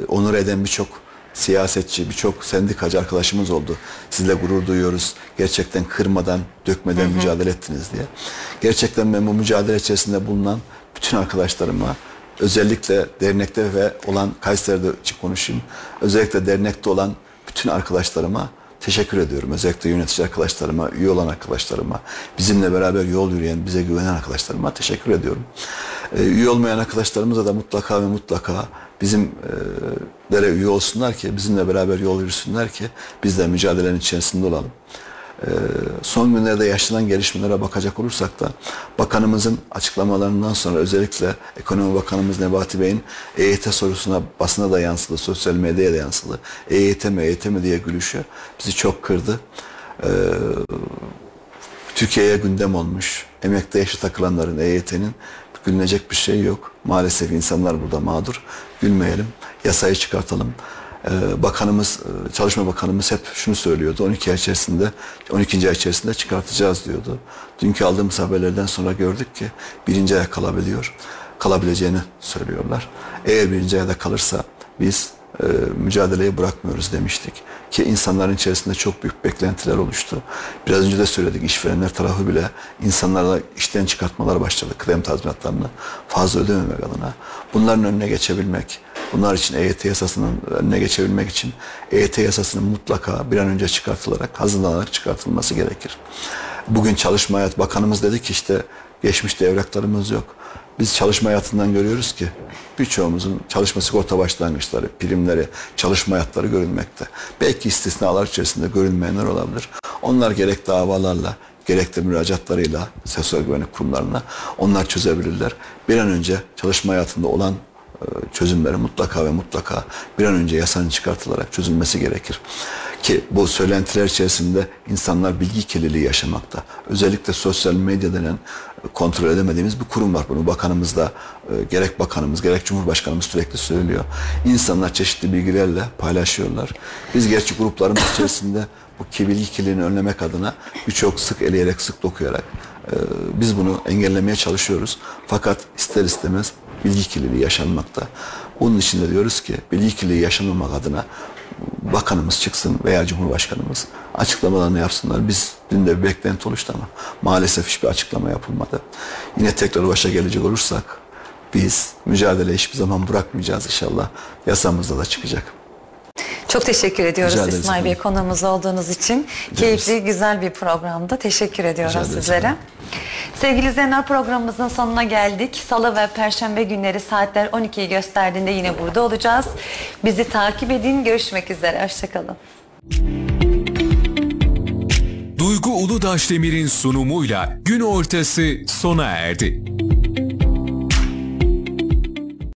onur eden birçok siyasetçi, birçok sendikacı arkadaşımız oldu. Sizle gurur duyuyoruz. Gerçekten kırmadan, dökmeden mücadele ettiniz diye. Gerçekten ben bu mücadele içerisinde bulunan bütün arkadaşlarıma özellikle dernekte ve olan Kayseri'de için konuşayım. Özellikle dernekte olan bütün arkadaşlarıma teşekkür ediyorum. Özellikle yönetici arkadaşlarıma, üye olan arkadaşlarıma, bizimle beraber yol yürüyen, bize güvenen arkadaşlarıma teşekkür ediyorum. Ee, üye olmayan arkadaşlarımıza da mutlaka ve mutlaka bizimlere üye olsunlar ki, bizimle beraber yol yürüsünler ki biz de mücadelenin içerisinde olalım. Ee, son günlerde yaşanan gelişmelere bakacak olursak da bakanımızın açıklamalarından sonra özellikle ekonomi bakanımız Nebati Bey'in EYT sorusuna basına da yansıdı, sosyal medyaya da yansıdı. EYT mi EYT mi diye gülüşü bizi çok kırdı. Ee, Türkiye'ye gündem olmuş. Emekte yaşa takılanların EYT'nin gülünecek bir şey yok. Maalesef insanlar burada mağdur. Gülmeyelim. Yasayı çıkartalım. Ee, bakanımız, e, Çalışma Bakanımız hep şunu söylüyordu. 12 ay içerisinde, 12. ay içerisinde çıkartacağız diyordu. Dünkü aldığımız haberlerden sonra gördük ki birinci aya kalabiliyor. Kalabileceğini söylüyorlar. Eğer birinci ayda kalırsa biz e, mücadeleyi bırakmıyoruz demiştik. Ki insanların içerisinde çok büyük beklentiler oluştu. Biraz önce de söyledik işverenler tarafı bile insanlarla işten çıkartmalar başladı kıdem tazminatlarını fazla ödememek adına. Bunların önüne geçebilmek, bunlar için EYT yasasının önüne geçebilmek için EYT yasasının mutlaka bir an önce çıkartılarak, hazırlanarak çıkartılması gerekir. Bugün Çalışma Hayat Bakanımız dedi ki işte geçmişte evraklarımız yok. Biz çalışma hayatından görüyoruz ki birçoğumuzun çalışma sigorta başlangıçları, primleri, çalışma hayatları görülmekte. Belki istisnalar içerisinde görülmeyenler olabilir. Onlar gerek davalarla, gerek de müracaatlarıyla sosyal güvenlik kurumlarına onlar çözebilirler. Bir an önce çalışma hayatında olan e, çözümleri mutlaka ve mutlaka bir an önce yasanın çıkartılarak çözülmesi gerekir. Ki bu söylentiler içerisinde insanlar bilgi kirliliği yaşamakta. Özellikle sosyal medya denen kontrol edemediğimiz bir kurum var. Bunu bakanımız da e, gerek bakanımız gerek cumhurbaşkanımız sürekli söylüyor. İnsanlar çeşitli bilgilerle paylaşıyorlar. Biz gerçi gruplarımız içerisinde bu bilgi kirliliğini önlemek adına birçok sık eleyerek sık dokuyarak e, biz bunu engellemeye çalışıyoruz. Fakat ister istemez bilgi kirliliği yaşanmakta. Bunun için de diyoruz ki bilgi kirliliği yaşanmamak adına bakanımız çıksın veya cumhurbaşkanımız açıklamalarını yapsınlar. Biz dün de bir beklenti oluştu ama maalesef hiçbir açıklama yapılmadı. Yine tekrar başa gelecek olursak biz mücadele hiçbir zaman bırakmayacağız inşallah. Yasamızda da çıkacak. Çok teşekkür ediyoruz Rica ederiz İsmail Bey efendim. konuğumuz olduğunuz için. Keyifli, güzel bir programda. Teşekkür ediyoruz Rica ederiz sizlere. efendim. Sevgili izleyenler programımızın sonuna geldik. Salı ve Perşembe günleri saatler 12'yi gösterdiğinde yine burada olacağız. Bizi takip edin. Görüşmek üzere. Hoşçakalın. Duygu Uludaş Demir'in sunumuyla gün ortası sona erdi.